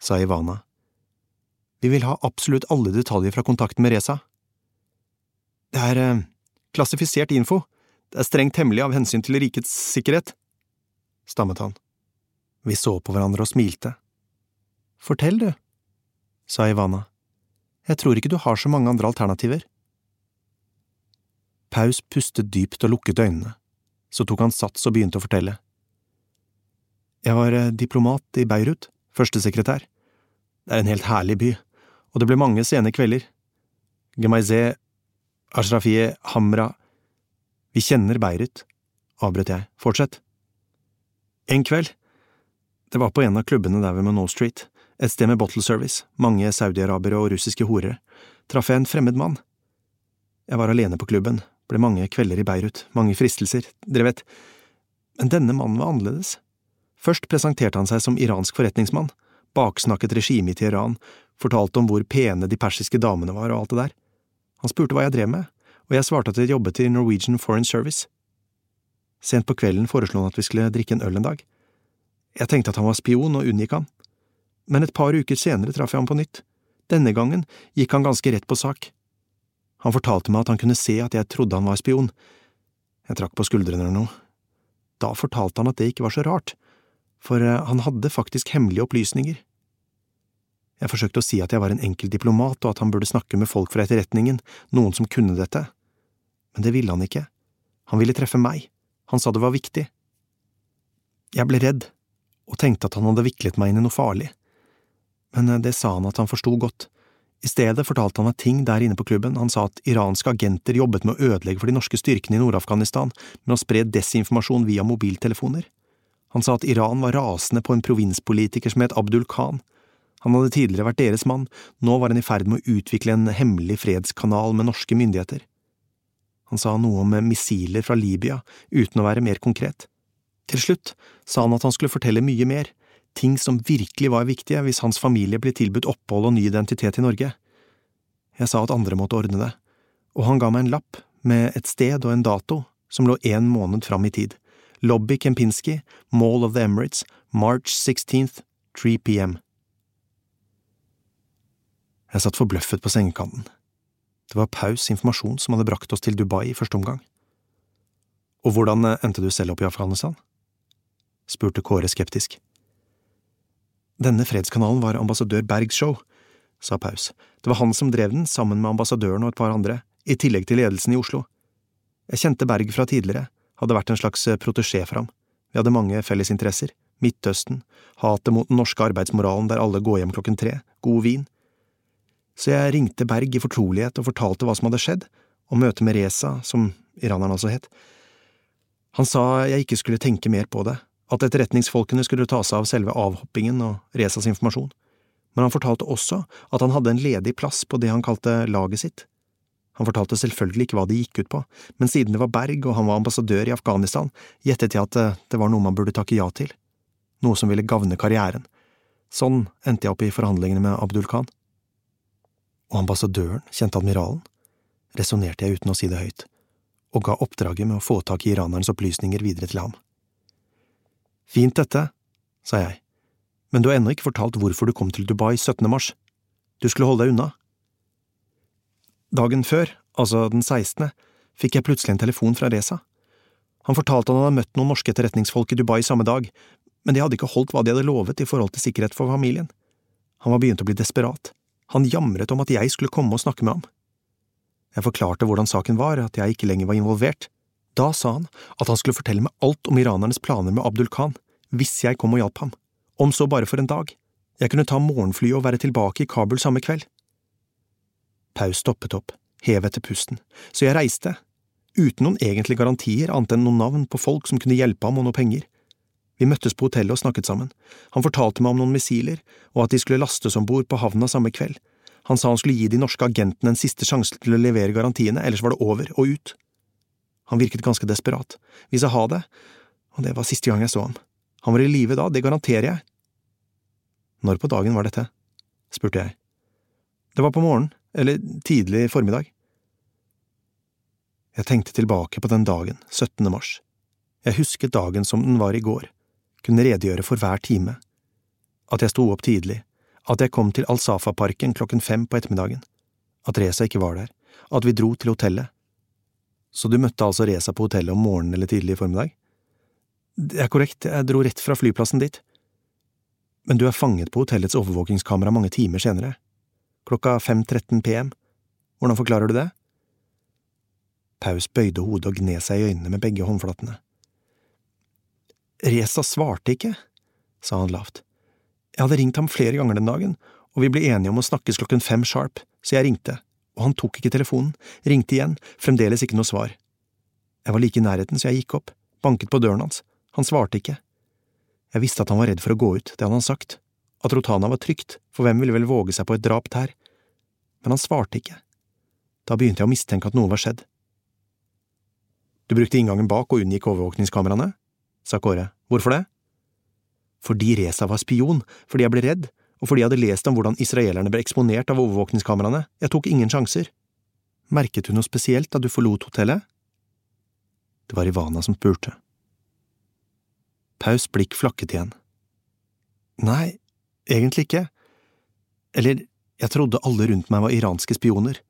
sa Ivana. Vi vil ha absolutt alle detaljer fra kontakten med Reza. Det er eh, klassifisert info, det er strengt hemmelig av hensyn til rikets sikkerhet, stammet han. Vi så på hverandre og smilte. Fortell, du, sa Ivana. Jeg tror ikke du har så mange andre alternativer. Paus pustet dypt og lukket øynene. Så tok han sats og begynte å fortelle. Jeg var eh, diplomat i Beirut, førstesekretær. Det er en helt herlig by, og det ble mange sene kvelder. Gemaizeh, Ashrafie, Hamra… Vi kjenner Beirut, avbrøt jeg. Fortsett. En kveld, det var på en av klubbene der ved Monroe Street, et sted med bottle service, mange saudiarabere og russiske horer, traff jeg en fremmed mann. Jeg var alene på klubben, ble mange kvelder i Beirut, mange fristelser, dere vet, men denne mannen var annerledes. Først presenterte han seg som iransk forretningsmann, baksnakket regimet i Teheran, fortalte om hvor pene de persiske damene var og alt det der. Han spurte hva jeg drev med, og jeg svarte at jeg jobbet i Norwegian Foreign Service. Sent på kvelden foreslo han at vi skulle drikke en øl en dag. Jeg tenkte at han var spion og unngikk han, men et par uker senere traff jeg ham på nytt. Denne gangen gikk han ganske rett på sak. Han fortalte meg at han kunne se at jeg trodde han var spion. Jeg trakk på skuldrene eller noe. Da fortalte han at det ikke var så rart, for eh, han hadde faktisk hemmelige opplysninger. Jeg forsøkte å si at jeg var en enkel diplomat, og at han burde snakke med folk fra etterretningen, noen som kunne dette. Men det ville han ikke. Han ville treffe meg. Han sa det var viktig. Jeg ble redd, og tenkte at han hadde viklet meg inn i noe farlig. Men eh, det sa han at han forsto godt. I stedet fortalte han meg ting der inne på klubben, han sa at iranske agenter jobbet med å ødelegge for de norske styrkene i Nord-Afghanistan med å spre desinformasjon via mobiltelefoner. Han sa at Iran var rasende på en provinspolitiker som het Abdul Khan. Han hadde tidligere vært deres mann, nå var han i ferd med å utvikle en hemmelig fredskanal med norske myndigheter. Han sa noe om missiler fra Libya, uten å være mer konkret. Til slutt sa han at han skulle fortelle mye mer, ting som virkelig var viktige hvis hans familie ble tilbudt opphold og ny identitet i Norge. Jeg sa at andre måtte ordne det, og han ga meg en lapp med et sted og en dato som lå en måned fram i tid. Lobby Kempinski, Mall of the Emirates, March 16th, 3 pm. Jeg satt forbløffet på sengekanten. Det var Paus informasjon som hadde brakt oss til Dubai i første omgang. Og hvordan endte du selv opp i Afghanistan? spurte Kåre skeptisk. Denne fredskanalen var ambassadør Bergs show, sa Paus. Det var han som drev den, sammen med ambassadøren og et par andre, i tillegg til ledelsen i Oslo. Jeg kjente Berg fra tidligere, hadde vært en slags eh, protesjé for ham. Vi hadde mange fellesinteresser. Midtøsten, hatet mot den norske arbeidsmoralen der alle går hjem klokken tre, god vin. Så jeg ringte Berg i fortrolighet og fortalte hva som hadde skjedd, og møtet med Reza, som iraneren altså het. Han sa jeg ikke skulle tenke mer på det, at etterretningsfolkene skulle ta seg av selve avhoppingen og Rezas informasjon, men han fortalte også at han hadde en ledig plass på det han kalte laget sitt. Han fortalte selvfølgelig ikke hva det gikk ut på, men siden det var Berg og han var ambassadør i Afghanistan, gjettet jeg at eh, det var noe man burde takke ja til, noe som ville gagne karrieren. Sånn endte jeg opp i forhandlingene med Abdul Khan. Og ambassadøren kjente admiralen, resonnerte jeg uten å si det høyt, og ga oppdraget med å få tak i iranerens opplysninger videre til ham. Fint dette, sa jeg, men du har ennå ikke fortalt hvorfor du kom til Dubai 17. mars. Du skulle holde deg unna. Dagen før, altså den 16., fikk jeg plutselig en telefon fra Reza. Han fortalte han hadde møtt noen norske etterretningsfolk i Dubai samme dag, men de hadde ikke holdt hva de hadde lovet i forhold til sikkerhet for familien. Han var begynt å bli desperat. Han jamret om at jeg skulle komme og snakke med ham. Jeg forklarte hvordan saken var, at jeg ikke lenger var involvert. Da sa han at han skulle fortelle meg alt om iranernes planer med Abdul Khan, hvis jeg kom og hjalp ham, om så bare for en dag. Jeg kunne ta morgenflyet og være tilbake i Kabul samme kveld. Paus stoppet opp, hev etter pusten, så jeg reiste, uten noen egentlige garantier annet enn noen navn på folk som kunne hjelpe ham og noe penger. Vi møttes på hotellet og snakket sammen. Han fortalte meg om noen missiler, og at de skulle lastes om bord på havna samme kveld. Han sa han skulle gi de norske agentene en siste sjanse til å levere garantiene, ellers var det over og ut. Han virket ganske desperat. Vi sa ha det, og det var siste gang jeg så ham. Han var i live da, det garanterer jeg. Når på dagen var dette? spurte jeg. Det var på morgenen, eller tidlig formiddag. Jeg tenkte tilbake på den dagen, 17. mars. Jeg husket dagen som den var i går, kunne redegjøre for hver time. At jeg sto opp tidlig, at jeg kom til Al-Safa-parken klokken fem på ettermiddagen, at Reza ikke var der, at vi dro til hotellet. Så du møtte altså Reza på hotellet om morgenen eller tidlig i formiddag? Det er korrekt, jeg dro rett fra flyplassen dit. Men du er fanget på hotellets overvåkingskamera mange timer senere, klokka 5.13 pm. Hvordan forklarer du det? Paus bøyde hodet og gned seg i øynene med begge håndflatene. Reza svarte ikke, sa han lavt. Jeg hadde ringt ham flere ganger den dagen, og vi ble enige om å snakkes klokken fem sharp, så jeg ringte, og han tok ikke telefonen, ringte igjen, fremdeles ikke noe svar. Jeg var like i nærheten, så jeg gikk opp, banket på døren hans, han svarte ikke. Jeg visste at han var redd for å gå ut, det hadde han sagt, at Rotana var trygt, for hvem ville vel våge seg på et drap der? Men han svarte ikke. Da begynte jeg å mistenke at noe var skjedd. Du brukte inngangen bak og unngikk overvåkningskameraene? Sa Kåre. Hvorfor det? Fordi Reza var spion, fordi jeg ble redd, og fordi jeg hadde lest om hvordan israelerne ble eksponert av overvåkningskameraene, jeg tok ingen sjanser. Merket du noe spesielt da du forlot hotellet? Det var Ivana som spurte. Paus blikk flakket igjen. Nei, egentlig ikke. Eller, jeg trodde alle rundt meg var iranske spioner.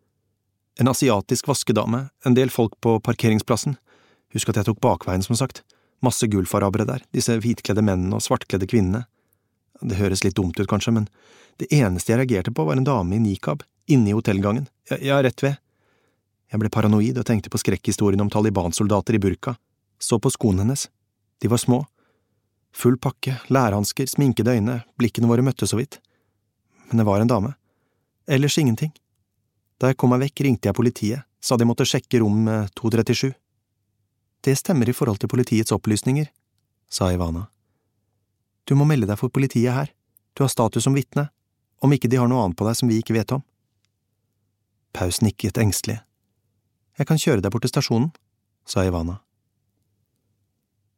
En asiatisk vaskedame, en del folk på parkeringsplassen, husk at jeg tok bakveien, som sagt, Masse gulfarabere der, disse hvitkledde mennene og svartkledde kvinnene. Det høres litt dumt ut, kanskje, men det eneste jeg reagerte på, var en dame i nikab, inne i hotellgangen, ja, ja, rett ved. Jeg ble paranoid og tenkte på skrekkhistorien om Taliban-soldater i burka, så på skoene hennes, de var små. Full pakke, lærhansker, sminkede øyne, blikkene våre møttes så vidt. Men det var en dame. Ellers ingenting. Da jeg kom meg vekk, ringte jeg politiet, sa de måtte sjekke rom 237. Det stemmer i forhold til politiets opplysninger, sa Ivana. Du må melde deg for politiet her, du har status som vitne, om ikke de har noe annet på deg som vi ikke vet om. Paus nikket engstelig. Jeg kan kjøre deg bort til stasjonen, sa Ivana.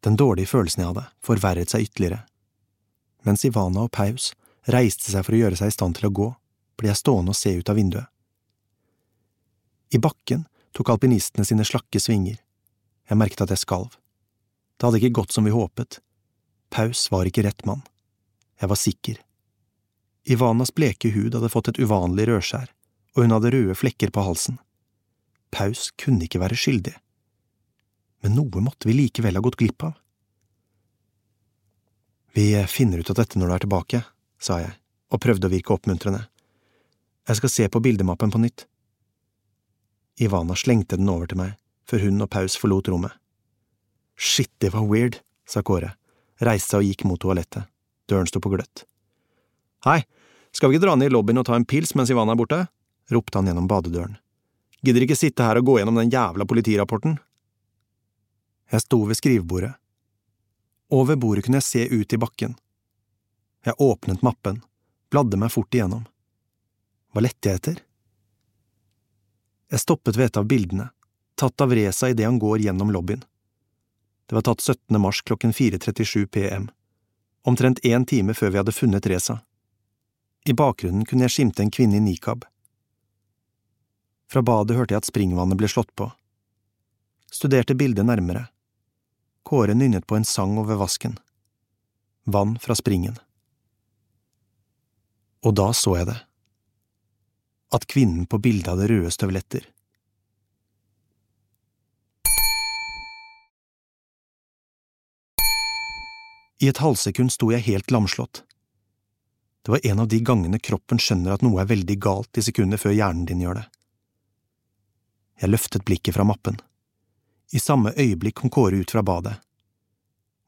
Den dårlige følelsen jeg hadde, forverret seg ytterligere. Mens Ivana og Paus reiste seg for å gjøre seg i stand til å gå, ble jeg stående og se ut av vinduet. I bakken tok alpinistene sine slakke svinger, jeg merket at jeg skalv. Det hadde ikke gått som vi håpet. Paus var ikke rett mann. Jeg var sikker. Ivanas bleke hud hadde fått et uvanlig rødskjær, og hun hadde røde flekker på halsen. Paus kunne ikke være skyldig. Men noe måtte vi likevel ha gått glipp av. Vi finner ut av dette når du er tilbake, sa jeg, og prøvde å virke oppmuntrende. Jeg skal se på bildemappen på nytt. Ivana slengte den over til meg før hun og Paus forlot rommet. Shit, det var weird, sa Kåre, reiste seg og gikk mot toalettet. Døren sto på gløtt. Hei, skal vi ikke dra ned i lobbyen og ta en pils mens Ivan er borte? ropte han gjennom badedøren. Gidder ikke sitte her og gå gjennom den jævla politirapporten? Jeg sto ved skrivebordet. Over bordet kunne jeg se ut i bakken. Jeg åpnet mappen, bladde meg fort igjennom. Hva lette jeg etter? Jeg stoppet ved et av bildene, tatt av Reza idet han går gjennom lobbyen. Det var tatt 17. mars klokken 4.37 pm, omtrent én time før vi hadde funnet Reza. I bakgrunnen kunne jeg skimte en kvinne i nikab. Fra badet hørte jeg at springvannet ble slått på. Studerte bildet nærmere. Kåre nynnet på en sang over vasken. Vann fra springen. Og da så jeg det. At kvinnen på bildet hadde røde støvletter. I et halvsekund sto jeg helt lamslått. Det var en av de gangene kroppen skjønner at noe er veldig galt i sekundet før hjernen din gjør det. Jeg løftet blikket fra mappen. I samme øyeblikk kom Kåre ut fra badet.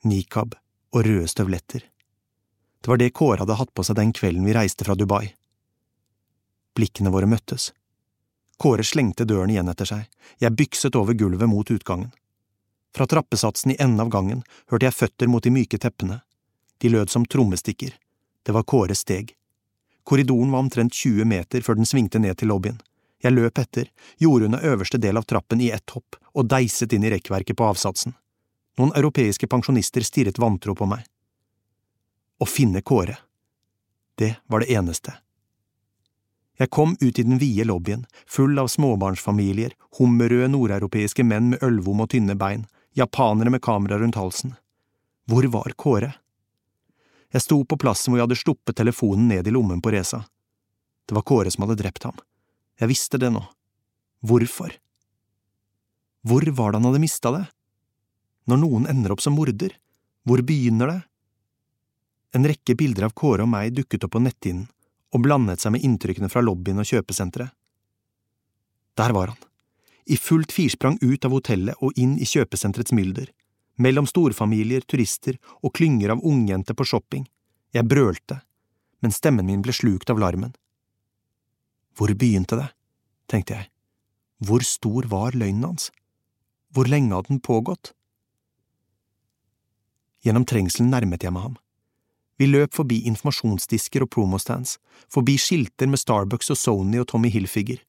Nikab og røde støvletter. Det var det Kåre hadde hatt på seg den kvelden vi reiste fra Dubai. Blikkene våre møttes. Kåre slengte døren igjen etter seg, jeg bykset over gulvet mot utgangen. Fra trappesatsen i enden av gangen hørte jeg føtter mot de myke teppene. De lød som trommestikker. Det var Kåres steg. Korridoren var omtrent 20 meter før den svingte ned til lobbyen. Jeg løp etter, gjorde unna øverste del av trappen i ett hopp og deiset inn i rekkverket på avsatsen. Noen europeiske pensjonister stirret vantro på meg. Å finne Kåre. Det var det eneste. Jeg kom ut i den vide lobbyen, full av småbarnsfamilier, hummerrøde nordeuropeiske menn med ølvom og tynne bein, japanere med kamera rundt halsen. Hvor var Kåre? Jeg sto på plassen hvor jeg hadde sluppet telefonen ned i lommen på Reza. Det var Kåre som hadde drept ham. Jeg visste det nå. Hvorfor? Hvor var det han hadde mista det? Når noen ender opp som morder, hvor begynner det? En rekke bilder av Kåre og meg dukket opp på netthinnen og blandet seg med inntrykkene fra lobbyen og kjøpesenteret. Der var han, i fullt firsprang ut av hotellet og inn i kjøpesenterets mylder, mellom storfamilier, turister og klynger av ungjenter på shopping. Jeg brølte, men stemmen min ble slukt av larmen. Hvor begynte det, tenkte jeg. Hvor stor var løgnen hans? Hvor lenge hadde den pågått? Gjennom trengselen nærmet jeg meg ham. Vi løp forbi informasjonsdisker og promostands, forbi skilter med Starbucks og Sony og Tommy Hilfiger.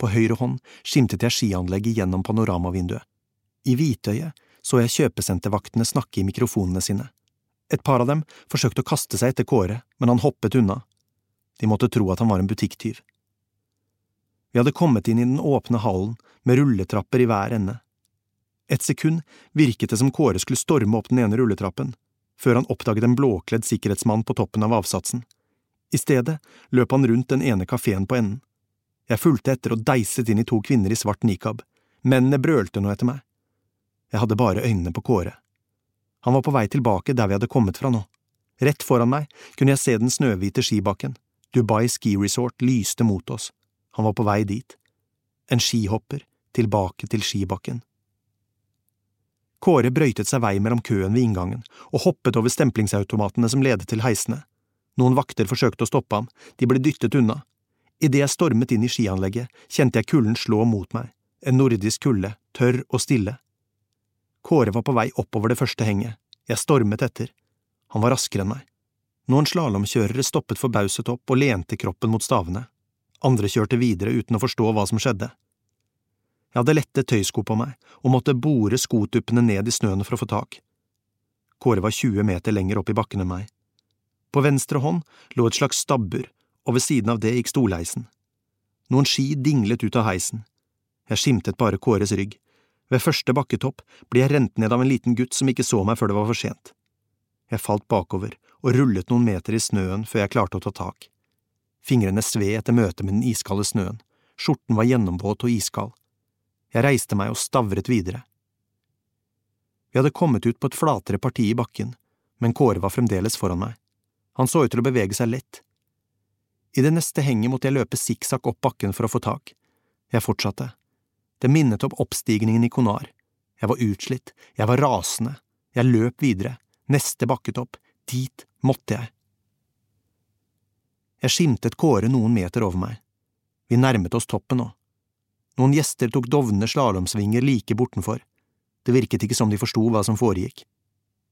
På høyre hånd skimtet jeg skianlegget gjennom panoramavinduet. I hvitøyet så jeg kjøpesentervaktene snakke i mikrofonene sine. Et par av dem forsøkte å kaste seg etter Kåre, men han hoppet unna. De måtte tro at han var en butikktyv. Vi hadde kommet inn i den åpne hallen med rulletrapper i hver ende. Et sekund virket det som Kåre skulle storme opp den ene rulletrappen, før han oppdaget en blåkledd sikkerhetsmann på toppen av avsatsen. I stedet løp han rundt den ene kafeen på enden. Jeg fulgte etter og deiset inn i to kvinner i svart nikab. Mennene brølte nå etter meg. Jeg hadde bare øynene på Kåre. Han var på vei tilbake der vi hadde kommet fra nå. Rett foran meg kunne jeg se den snøhvite skibakken. Dubai Ski Resort lyste mot oss. Han var på vei dit. En skihopper, tilbake til skibakken. Kåre brøytet seg vei mellom køen ved inngangen og hoppet over stemplingsautomatene som ledet til heisene. Noen vakter forsøkte å stoppe ham, de ble dyttet unna, Idet jeg stormet inn i skianlegget, kjente jeg kulden slå mot meg, en nordisk kulde, tørr og stille. Kåre var på vei oppover det første henget, jeg stormet etter. Han var raskere enn meg. Noen slalåmkjørere stoppet forbauset opp og lente kroppen mot stavene. Andre kjørte videre uten å forstå hva som skjedde. Jeg hadde lette tøysko på meg og måtte bore skotuppene ned i snøen for å få tak. Kåre var 20 meter lenger opp i bakken enn meg. På venstre hånd lå et slags stabbur og ved siden av det gikk stolheisen. Noen ski dinglet ut av heisen. Jeg skimtet bare Kåres rygg. Ved første bakketopp ble jeg rent ned av en liten gutt som ikke så meg før det var for sent. Jeg falt bakover og rullet noen meter i snøen før jeg klarte å ta tak. Fingrene sved etter møtet med den iskalde snøen, skjorten var gjennomvåt og iskald. Jeg reiste meg og stavret videre. Vi hadde kommet ut på et flatere parti i bakken, men Kåre var fremdeles foran meg. Han så ut til å bevege seg lett, i det neste henget måtte jeg løpe sikksakk opp bakken for å få tak. Jeg fortsatte. Det minnet om oppstigningen i Konar. Jeg var utslitt, jeg var rasende, jeg løp videre, neste bakketopp, dit måtte jeg. Jeg skimtet Kåre noen meter over meg. Vi nærmet oss toppen nå. Noen gjester tok dovne slalåmsvinger like bortenfor. Det virket ikke som de forsto hva som foregikk.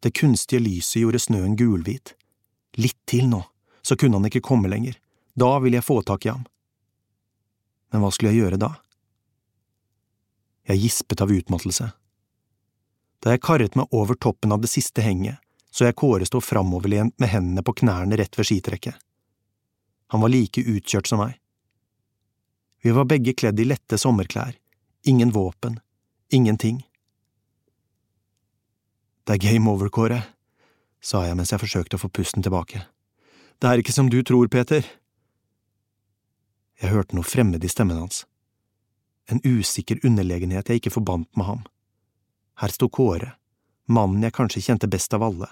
Det kunstige lyset gjorde snøen gulhvit. Litt til nå, så kunne han ikke komme lenger. Da ville jeg få tak i ham. Men hva skulle jeg gjøre da? Jeg gispet av utmattelse. Da jeg karret meg over toppen av det siste henget, så jeg Kåre stå framoverlent med hendene på knærne rett ved skitrekket. Han var like utkjørt som meg. Vi var begge kledd i lette sommerklær, ingen våpen, ingenting. Det er game over, Kåre, sa jeg mens jeg forsøkte å få pusten tilbake. Det er ikke som du tror, Peter. Jeg hørte noe fremmed i stemmen hans. En usikker underlegenhet jeg ikke forbandt med ham. Her sto Kåre, mannen jeg kanskje kjente best av alle,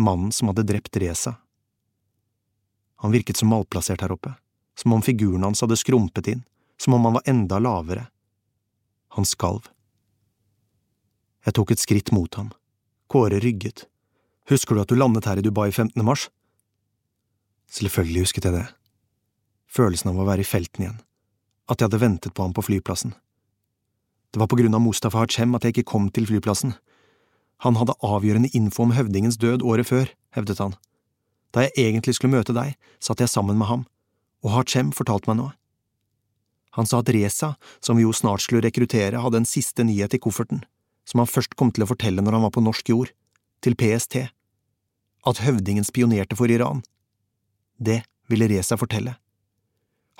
mannen som hadde drept Reza. Han virket så malplassert her oppe, som om figuren hans hadde skrumpet inn, som om han var enda lavere. Han skalv. Jeg tok et skritt mot ham. Kåre rygget. Husker du at du landet her i Dubai 15. mars? Selvfølgelig husket jeg det. Følelsen av å være i felten igjen. At jeg hadde ventet på ham på flyplassen. Det var på grunn av Mustafa Hachem at jeg ikke kom til flyplassen. Han hadde avgjørende info om høvdingens død året før, hevdet han. Da jeg egentlig skulle møte deg, satt jeg sammen med ham, og Hachem fortalte meg noe. Han sa at Reza, som vi jo snart skulle rekruttere, hadde en siste nyhet i kofferten, som han først kom til å fortelle når han var på norsk jord, til PST. At høvdingen spionerte for Iran. Det ville Reza fortelle.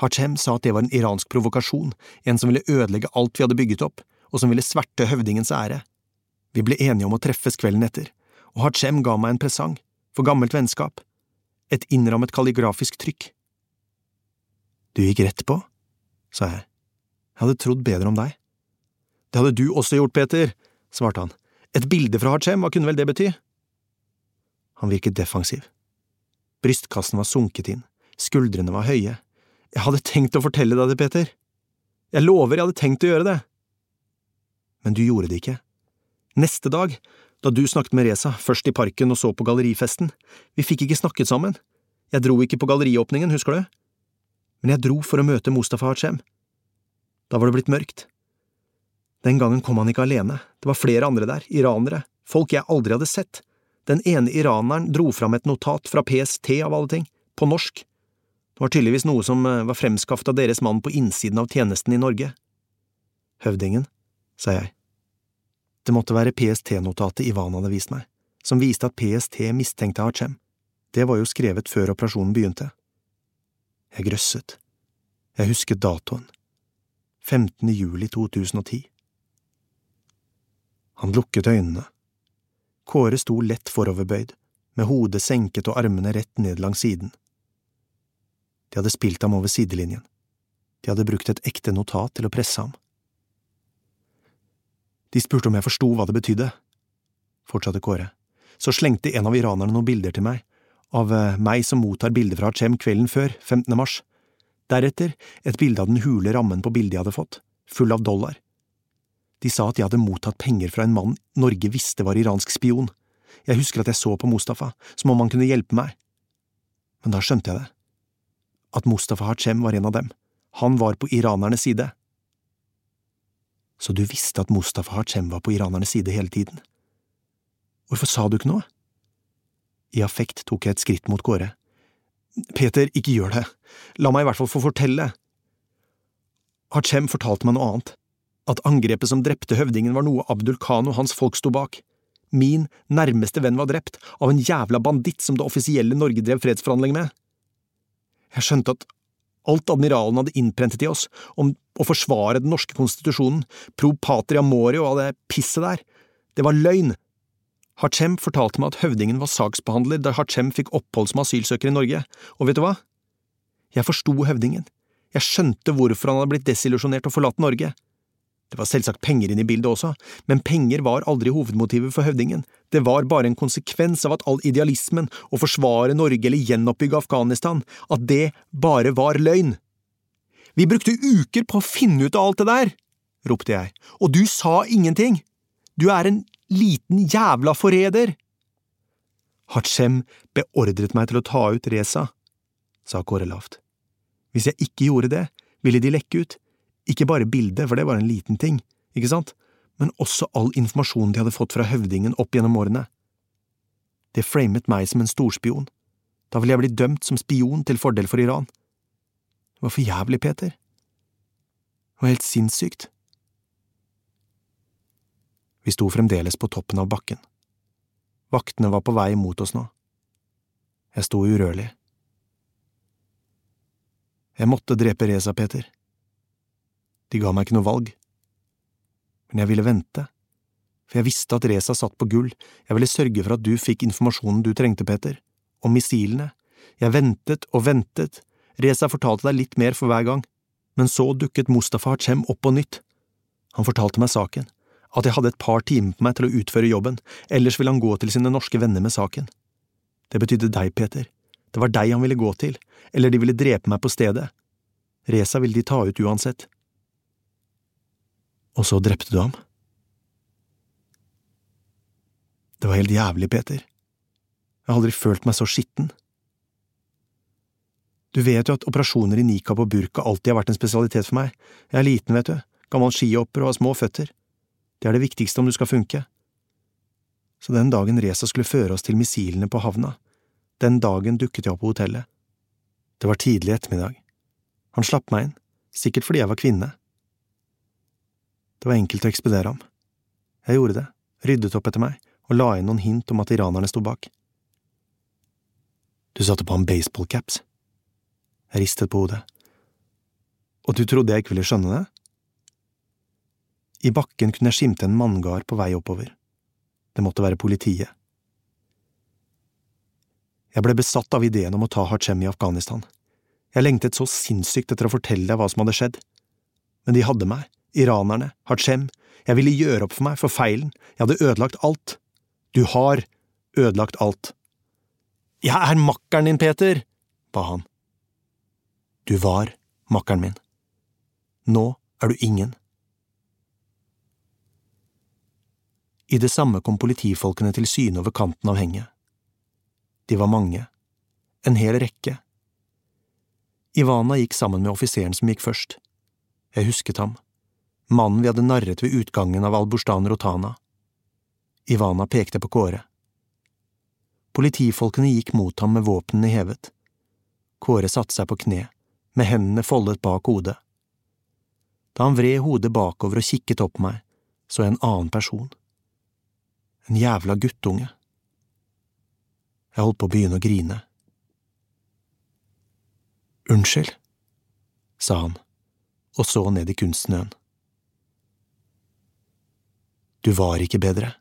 Hachem sa at det var en iransk provokasjon, en som ville ødelegge alt vi hadde bygget opp, og som ville sverte høvdingens ære. Vi ble enige om å treffes kvelden etter, og Hachem ga meg en presang, for gammelt vennskap, et innrammet kalligrafisk trykk. Du gikk rett på, sa jeg. Jeg hadde trodd bedre om deg. Det hadde du også gjort, Peter, svarte han. Et bilde fra Hachem, hva kunne vel det bety? Han virket defensiv. Brystkassen var sunket inn, skuldrene var høye, jeg hadde tenkt å fortelle deg det, Peter. Jeg lover jeg hadde tenkt å gjøre det. Men du gjorde det ikke. Neste dag, da du snakket med Reza, først i parken og så på gallerifesten, vi fikk ikke snakket sammen. Jeg dro ikke på galleriåpningen, husker du? Men jeg dro for å møte Mustafa Hachem. Da var det blitt mørkt. Den gangen kom han ikke alene, det var flere andre der, iranere, folk jeg aldri hadde sett. Den ene iraneren dro fram et notat fra PST av alle ting, på norsk, det var tydeligvis noe som eh, var fremskaffet av deres mann på innsiden av tjenesten i Norge. Høvdingen, sa jeg. Det måtte være PST-notatet Ivan hadde vist meg, som viste at PST mistenkte Hachem. Det var jo skrevet før operasjonen begynte. Jeg grøsset. Jeg husket datoen. 15. juli 2010. Han lukket øynene. Kåre sto lett foroverbøyd, med hodet senket og armene rett ned langs siden. De hadde spilt ham over sidelinjen. De hadde brukt et ekte notat til å presse ham. De spurte om jeg forsto hva det betydde, fortsatte Kåre. Så slengte en av iranerne noen bilder til meg, av eh, meg som mottar bilder fra Chem kvelden før, 15. mars. Deretter et bilde av den hule rammen på bildet jeg hadde fått, full av dollar. De sa at jeg hadde mottatt penger fra en mann Norge visste var iransk spion. Jeg husker at jeg så på Mustafa, som om han kunne hjelpe meg. Men da skjønte jeg det at Mustafa Hachem var en av dem. Han var på iranernes side. Så du visste at Mustafa Hachem var på iranernes side hele tiden? Hvorfor sa du ikke noe? I affekt tok jeg et skritt mot gårde. Peter, ikke gjør det, la meg i hvert fall få fortelle. Hachem fortalte meg noe annet, at angrepet som drepte høvdingen var noe Abdul Khan og hans folk sto bak. Min nærmeste venn var drept, av en jævla banditt som det offisielle Norge drev fredsforhandling med. Jeg skjønte at alt admiralen hadde innprentet i oss, om å forsvare den norske konstitusjonen, pro patria mori og all det pisset der, det var løgn. Hachem fortalte meg at høvdingen var saksbehandler da Hachem fikk opphold som asylsøker i Norge, og vet du hva? Jeg forsto høvdingen, jeg skjønte hvorfor han hadde blitt desillusjonert og forlatt Norge. Det var selvsagt penger inne i bildet også, men penger var aldri hovedmotivet for høvdingen, det var bare en konsekvens av at all idealismen, å forsvare Norge eller gjenoppbygge Afghanistan, at det bare var løgn. Vi brukte uker på å finne ut av alt det der, ropte jeg, og du sa ingenting, du er en liten jævla forræder. Hachem beordret meg til å ta ut Reza, sa Kåre lavt. Hvis jeg ikke gjorde det, ville de lekke ut, ikke bare bildet, for det var en liten ting, ikke sant, men også all informasjonen de hadde fått fra høvdingen opp gjennom årene. Det framet meg som en storspion. Da ville jeg bli dømt som spion til fordel for Iran. Det var for jævlig, Peter. Det var helt sinnssykt. Vi sto fremdeles på toppen av bakken. Vaktene var på vei mot oss nå. Jeg sto urørlig. Jeg måtte drepe Reza, Peter. De ga meg ikke noe valg. Men jeg ville vente, for jeg visste at Reza satt på gull, jeg ville sørge for at du fikk informasjonen du trengte, Peter, om missilene. Jeg ventet og ventet, Reza fortalte deg litt mer for hver gang, men så dukket Mustafa Hachem opp på nytt. Han fortalte meg saken, at jeg hadde et par timer på meg til å utføre jobben, ellers ville han gå til sine norske venner med saken. Det betydde deg, Peter. Det var deg han ville gå til, eller de ville drepe meg på stedet. Reza ville de ta ut uansett. Og så drepte du ham. Det var helt jævlig, Peter. Jeg har aldri følt meg så skitten. Du vet jo at operasjoner i nikab og burka alltid har vært en spesialitet for meg. Jeg er liten, vet du, gammel skihopper og har små føtter. Det er det viktigste om du skal funke. Så den dagen Reza skulle føre oss til missilene på havna, den dagen dukket jeg opp på hotellet. Det var tidlig ettermiddag. Han slapp meg inn, sikkert fordi jeg var kvinne. Det var enkelt å ekspedere ham. Jeg gjorde det, ryddet opp etter meg og la inn noen hint om at iranerne sto bak. Du satte på ham baseballcaps. Jeg ristet på hodet. Og du trodde jeg ikke ville skjønne det? I bakken kunne jeg skimte en manngard på vei oppover. Det måtte være politiet. Jeg ble besatt av ideen om å ta Hachem i Afghanistan. Jeg lengtet så sinnssykt etter å fortelle deg hva som hadde skjedd. Men de hadde meg, iranerne, Hachem, jeg ville gjøre opp for meg for feilen, jeg hadde ødelagt alt. Du har ødelagt alt. Jeg er makkeren din, Peter, ba han. Du var makkeren min. Nå er du ingen. I det samme kom politifolkene til syne over kanten av henget. De var mange, en hel rekke. Ivana gikk sammen med offiseren som gikk først. Jeg husket ham, mannen vi hadde narret ved utgangen av Alburstan Rotana. Ivana pekte på Kåre. Politifolkene gikk mot ham med våpnene hevet. Kåre satte seg på kne, med hendene foldet bak hodet. Da han vred hodet bakover og kikket opp på meg, så jeg en annen person. En jævla guttunge. Jeg holdt på å begynne å grine. Unnskyld, sa han og så ned i kunstsnøen. Du var ikke bedre,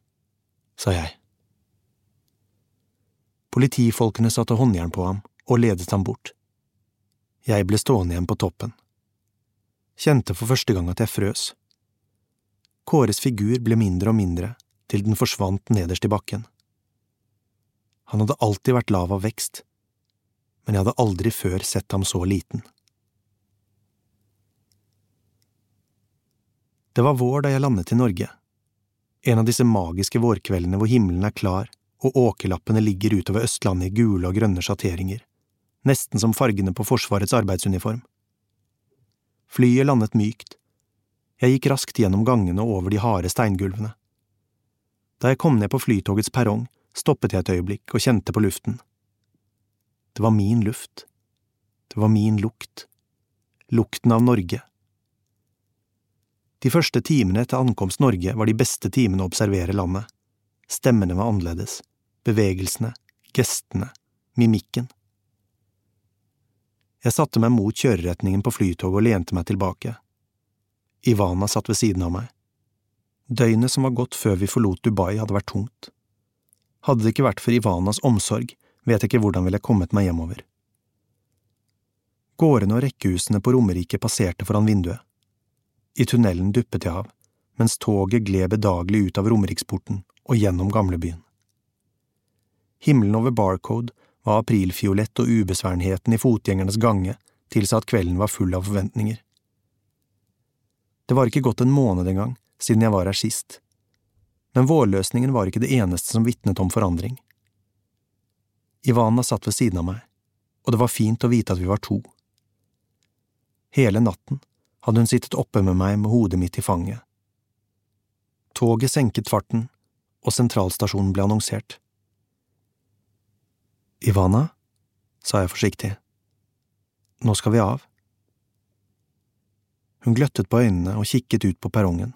sa jeg. Politifolkene satte håndjern på ham og ledet ham bort. Jeg ble stående igjen på toppen. Kjente for første gang at jeg frøs. Kåres figur ble mindre og mindre til den forsvant nederst i bakken. Han hadde alltid vært lav av vekst, men jeg hadde aldri før sett ham så liten. Det var vår da jeg landet i Norge, en av disse magiske vårkveldene hvor himmelen er klar og åkerlappene ligger utover Østlandet i gule og grønne sjatteringer, nesten som fargene på Forsvarets arbeidsuniform. Flyet landet mykt. Jeg gikk raskt gjennom gangene og over de harde steingulvene. Da jeg kom ned på flytogets perrong, stoppet jeg et øyeblikk og kjente på luften. Det var min luft. Det var min lukt. Lukten av Norge. De første timene etter ankomst Norge var de beste timene å observere landet. Stemmene var annerledes. Bevegelsene, gestene, mimikken. Jeg satte meg mot kjøreretningen på flytoget og lente meg tilbake. Ivana satt ved siden av meg. Døgnet som var gått før vi forlot Dubai, hadde vært tungt. Hadde det ikke vært for Ivanas omsorg, vet jeg ikke hvordan ville jeg kommet meg hjemover. Gårdene og rekkehusene på Romerike passerte foran vinduet. I tunnelen duppet jeg av, mens toget gled bedagelig ut av Romeriksporten og gjennom gamlebyen. Himmelen over Barcode var aprilfiolett og ubesværenheten i fotgjengernes gange tilsa at kvelden var full av forventninger. Det var ikke gått en måned engang siden jeg var her sist, men vårløsningen var ikke det eneste som vitnet om forandring. Ivana satt ved siden av meg, og det var fint å vite at vi var to. Hele natten hadde hun sittet oppe med meg med hodet mitt i fanget. Toget senket farten, og sentralstasjonen ble annonsert. Ivana, sa jeg forsiktig, nå skal vi av. Hun gløttet på øynene og kikket ut på perrongen.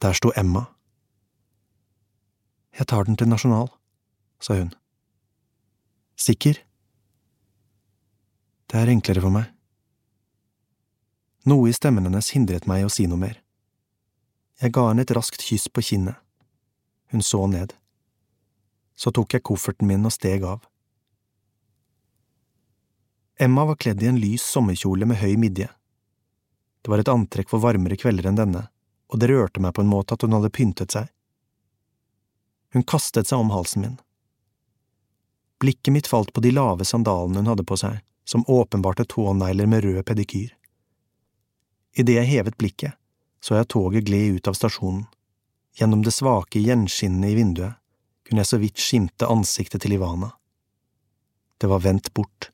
Der sto Emma. Jeg tar den til Nasjonal, sa hun. Sikker? Det er enklere for meg. Noe i stemmen hennes hindret meg i å si noe mer. Jeg ga henne et raskt kyss på kinnet. Hun så ned. Så tok jeg kofferten min og steg av. Emma var kledd i en lys sommerkjole med høy midje. Det var et antrekk for varmere kvelder enn denne, og det rørte meg på en måte at hun hadde pyntet seg. Hun kastet seg om halsen min. Blikket mitt falt på de lave sandalene hun hadde på seg, som åpenbarte tånegler med rød pedikyr. Idet jeg hevet blikket, så jeg toget gled ut av stasjonen. Gjennom det svake gjenskinnet i vinduet kunne jeg så vidt skimte ansiktet til Ivana. Det var vendt bort.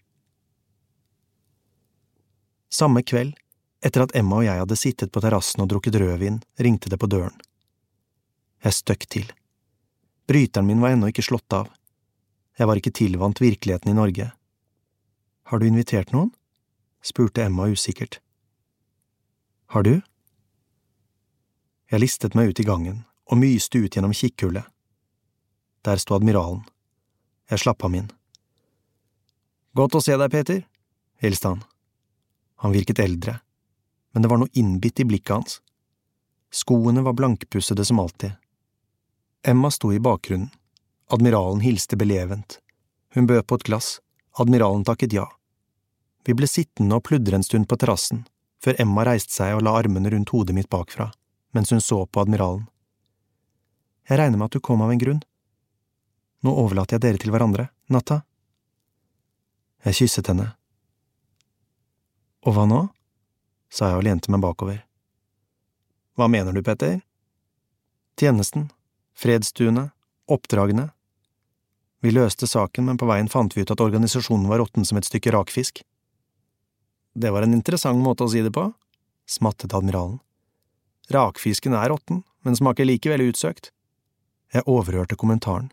Samme kveld, etter at Emma og jeg hadde sittet på terrassen og drukket rødvin, ringte det på døren. Jeg støkk til. Bryteren min var ennå ikke slått av. Jeg var ikke tilvant virkeligheten i Norge. Har du invitert noen? spurte Emma usikkert. Har du? Jeg listet meg ut i gangen og myste ut gjennom kikkhullet. Der sto admiralen. Jeg slapp ham inn. Godt å se deg, Peter, hilste han. Han virket eldre, men det var noe innbitt i blikket hans. Skoene var blankpussede som alltid. Emma sto i bakgrunnen. Admiralen hilste belevent. Hun bød på et glass. Admiralen takket ja. Vi ble sittende og pludre en stund på terrassen, før Emma reiste seg og la armene rundt hodet mitt bakfra, mens hun så på admiralen. Jeg regner med at du kom av en grunn. Nå overlater jeg dere til hverandre, natta. Jeg kysset henne. Og hva nå? sa jeg og lente meg bakover. Hva mener du, Petter? Tjenesten, fredsstuene, oppdragene. Vi løste saken, men på veien fant vi ut at organisasjonen var råtten som et stykke rakfisk. Det var en interessant måte å si det på, smattet admiralen. Rakfisken er råtten, men smaker likevel utsøkt. Jeg overhørte kommentaren.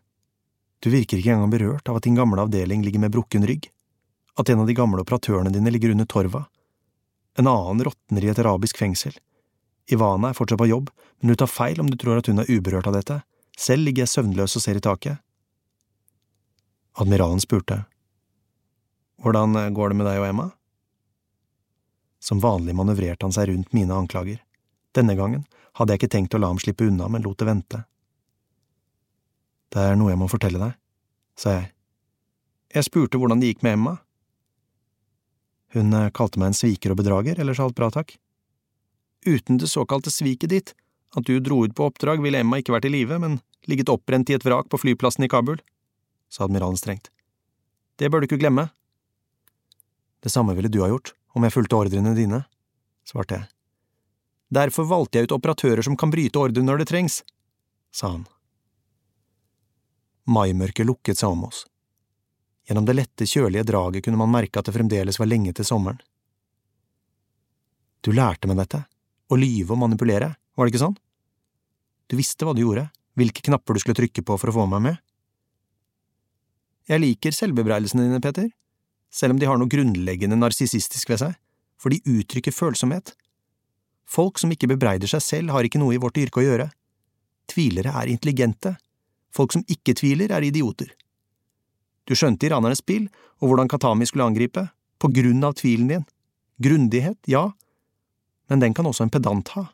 Du virker ikke engang berørt av at din gamle avdeling ligger med brukken rygg, at en av de gamle operatørene dine ligger under torva, en annen råtner i et arabisk fengsel. Ivana er fortsatt på jobb, men du tar feil om du tror at hun er uberørt av dette. Selv ligger jeg søvnløs og ser i taket. Admiralen spurte. Hvordan går det med deg og Emma? Som vanlig manøvrerte han seg rundt mine anklager. Denne gangen hadde jeg ikke tenkt å la ham slippe unna, men lot det vente. Det er noe jeg må fortelle deg, sa jeg. Jeg spurte hvordan det gikk med Emma. Hun eh, kalte meg en sviker og bedrager, ellers alt bra, takk. Uten det såkalte sviket ditt, at du dro ut på oppdrag, ville Emma ikke vært i live, men ligget opprent i et vrak på flyplassen i Kabul, sa admiralen strengt. Det bør du ikke glemme. Det samme ville du ha gjort, om jeg fulgte ordrene dine, svarte jeg. Derfor valgte jeg ut operatører som kan bryte ordre når det trengs, sa han. Maimørket lukket seg om oss. Gjennom det lette, kjølige draget kunne man merke at det fremdeles var lenge til sommeren. Du lærte meg dette, å lyve og manipulere, var det ikke sånn? Du visste hva du gjorde, hvilke knapper du skulle trykke på for å få meg med. Jeg liker selvbebreidelsene dine, Peter, selv om de har noe grunnleggende narsissistisk ved seg, for de uttrykker følsomhet. Folk som ikke bebreider seg selv, har ikke noe i vårt yrke å gjøre. Tvilere er intelligente. Folk som ikke tviler, er idioter. Du skjønte iranernes spill og hvordan Katami skulle angripe, på grunn av tvilen din. Grundighet, ja, men den kan også en pedant ha.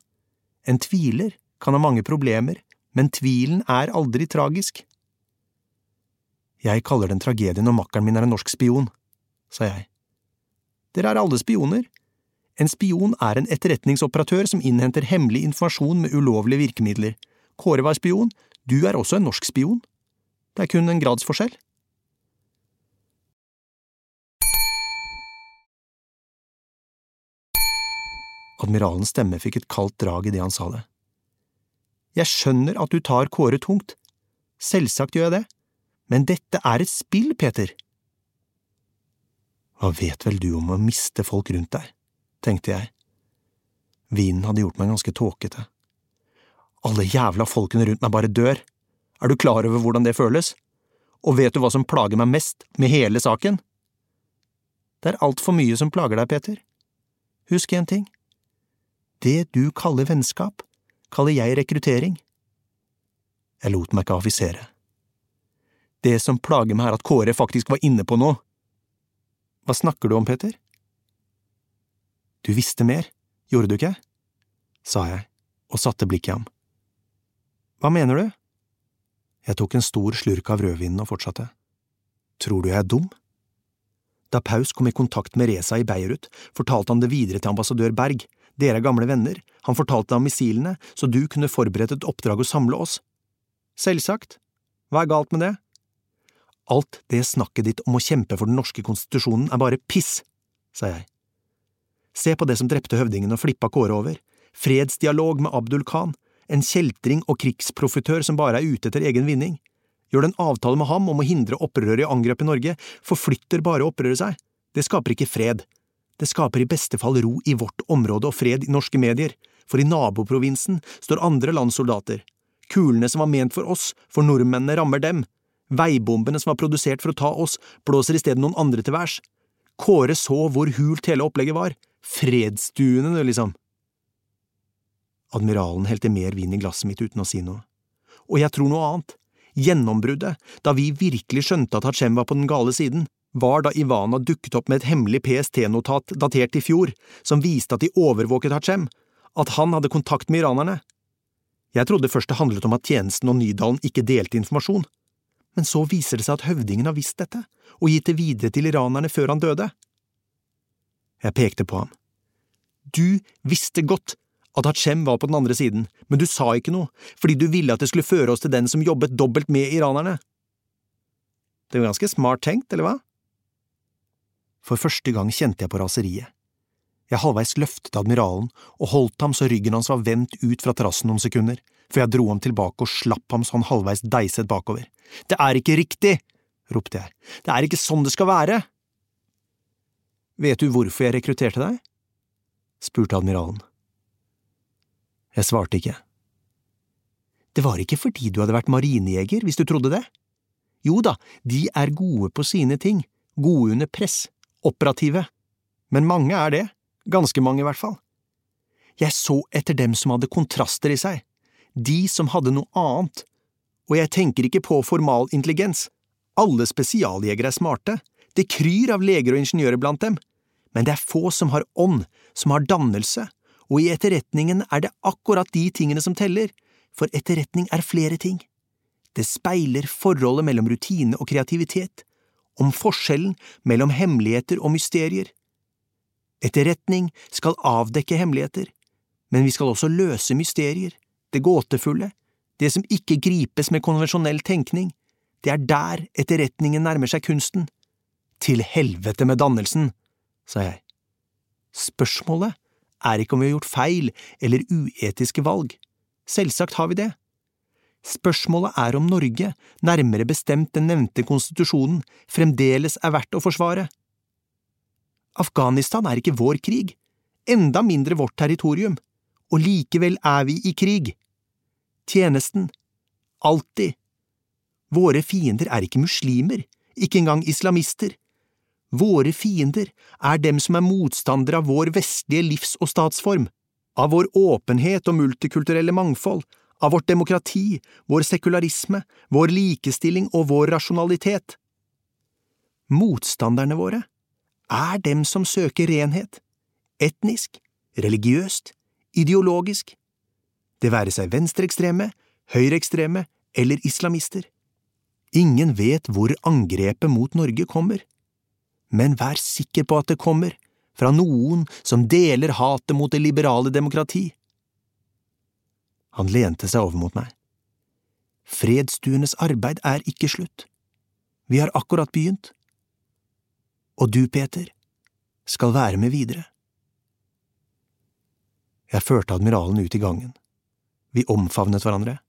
En tviler kan ha mange problemer, men tvilen er aldri tragisk. Jeg kaller den tragedien når makkeren min er en norsk spion, sa jeg. Dere er alle spioner. En spion er en etterretningsoperatør som innhenter hemmelig informasjon med ulovlige virkemidler. Kåre var spion, du er også en norsk spion. Det er kun en gradsforskjell. Admiralens stemme fikk et kaldt drag idet han sa det. Jeg skjønner at du tar Kåre tungt. Selvsagt gjør jeg det, men dette er et spill, Peter. Hva vet vel du om å miste folk rundt deg, tenkte jeg. Vinen hadde gjort meg ganske tåkete. Alle jævla folkene rundt meg bare dør. Er du klar over hvordan det føles? Og vet du hva som plager meg mest med hele saken? Det er altfor mye som plager deg, Peter. Husk en ting. Det du kaller vennskap, kaller jeg rekruttering. Jeg lot meg ikke affisere. Det som plager meg, er at Kåre faktisk var inne på noe. Hva snakker du om, Peter? Du visste mer, gjorde du ikke? sa jeg og satte blikket i ham. Hva mener du? Jeg tok en stor slurk av rødvinen og fortsatte. Tror du jeg er dum? Da Paus kom i kontakt med Reza i Beirut, fortalte han det videre til ambassadør Berg. Dere er gamle venner, han fortalte deg om missilene, så du kunne forberedt et oppdrag å samle oss. Selvsagt. Hva er galt med det? Alt det snakket ditt om å kjempe for den norske konstitusjonen er bare piss, sa jeg. Se på det som drepte høvdingen og flippa Kåre over, fredsdialog med Abdul Khan, en kjeltring og krigsprofitør som bare er ute etter egen vinning. Gjør du en avtale med ham om å hindre opprøret i angrep i Norge, forflytter bare opprøret seg. Det skaper ikke fred. Det skaper i beste fall ro i vårt område og fred i norske medier, for i naboprovinsen står andre landssoldater. Kulene som var ment for oss, for nordmennene rammer dem. Veibombene som var produsert for å ta oss, blåser i stedet noen andre til værs. Kåre så hvor hult hele opplegget var. Fredsstuene, liksom. Admiralen helte mer vin i glasset mitt uten å si noe. Og jeg tror noe annet. Gjennombruddet, da vi virkelig skjønte at Hachem var på den gale siden, var da Ivana dukket opp med et hemmelig PST-notat datert i fjor, som viste at de overvåket Hachem, at han hadde kontakt med iranerne. Jeg trodde først det handlet om at tjenesten og Nydalen ikke delte informasjon, men så viser det seg at høvdingen har visst dette, og gitt det videre til iranerne før han døde. Jeg pekte på ham. Du visste godt at Hachem var på den andre siden, men du sa ikke noe, fordi du ville at det skulle føre oss til den som jobbet dobbelt med iranerne. Det var ganske smart tenkt, eller hva? For første gang kjente jeg på raseriet. Jeg halvveis løftet admiralen og holdt ham så ryggen hans var vendt ut fra terrassen noen sekunder, før jeg dro ham tilbake og slapp ham så han halvveis deiset bakover. Det er ikke riktig! ropte jeg. Det er ikke sånn det skal være! Vet du hvorfor jeg rekrutterte deg? spurte admiralen. Jeg svarte ikke. Det var ikke fordi du hadde vært marinejeger, hvis du trodde det. Jo da, de er gode på sine ting, gode under press, operative, men mange er det, ganske mange i hvert fall. Jeg så etter dem som hadde kontraster i seg, de som hadde noe annet, og jeg tenker ikke på formal intelligens, alle spesialjegere er smarte, det kryr av leger og ingeniører blant dem, men det er få som har ånd, som har dannelse, og i etterretningen er det akkurat de tingene som teller, for etterretning er flere ting. Det speiler forholdet mellom rutine og kreativitet, om forskjellen mellom hemmeligheter og mysterier. Etterretning skal avdekke hemmeligheter, men vi skal også løse mysterier, det gåtefulle, det som ikke gripes med konvensjonell tenkning, det er der etterretningen nærmer seg kunsten. Til helvete med dannelsen, sa jeg. Spørsmålet er ikke om vi har gjort feil eller uetiske valg. Selvsagt har vi det. Spørsmålet er om Norge, nærmere bestemt den nevnte konstitusjonen, fremdeles er verdt å forsvare. Afghanistan er ikke vår krig, enda mindre vårt territorium, og likevel er vi i krig. Tjenesten. Alltid. Våre fiender er ikke muslimer, ikke engang islamister. Våre fiender er dem som er motstandere av vår vestlige livs- og statsform, av vår åpenhet og multikulturelle mangfold, av vårt demokrati, vår sekularisme, vår likestilling og vår rasjonalitet. Motstanderne våre er dem som søker renhet, etnisk, religiøst, ideologisk, det være seg venstreekstreme, høyreekstreme eller islamister. Ingen vet hvor angrepet mot Norge kommer men vær sikker på at det kommer, fra noen som deler hatet mot det liberale demokrati. Han lente seg over mot meg. Fredsstuenes arbeid er ikke slutt. Vi har akkurat begynt. Og du, Peter, skal være med videre. Jeg førte admiralen ut i gangen. Vi omfavnet hverandre.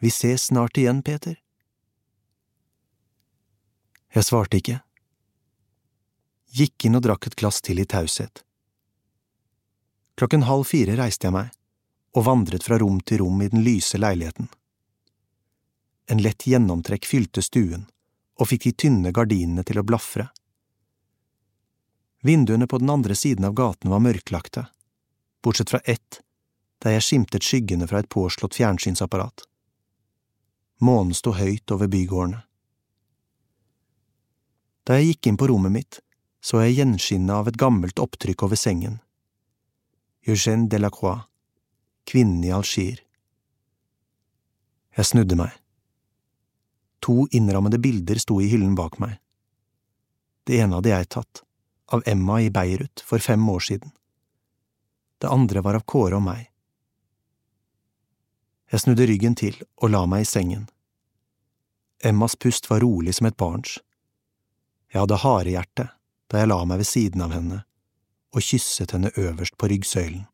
Vi ses snart igjen, Peter. Jeg svarte ikke gikk inn og drakk et glass til i taushet. Klokken halv fire reiste jeg meg og vandret fra rom til rom i den lyse leiligheten. En lett gjennomtrekk fylte stuen og fikk de tynne gardinene til å blafre. Vinduene på den andre siden av gaten var mørklagte, bortsett fra ett, der jeg skimtet skyggene fra et påslått fjernsynsapparat. Månen sto høyt over bygårdene. Da jeg gikk inn på rommet mitt, så jeg gjenskinnet av et gammelt opptrykk over sengen. Eugène Delacroix, kvinnen i Algier. Jeg snudde meg. To innrammede bilder sto i hyllen bak meg. Det ene hadde jeg tatt, av Emma i Beirut for fem år siden. Det andre var av Kåre og meg. Jeg snudde ryggen til og la meg i sengen. Emmas pust var rolig som et barns. Jeg hadde harehjerte da jeg la meg ved siden av henne og kysset henne øverst på ryggsøylen.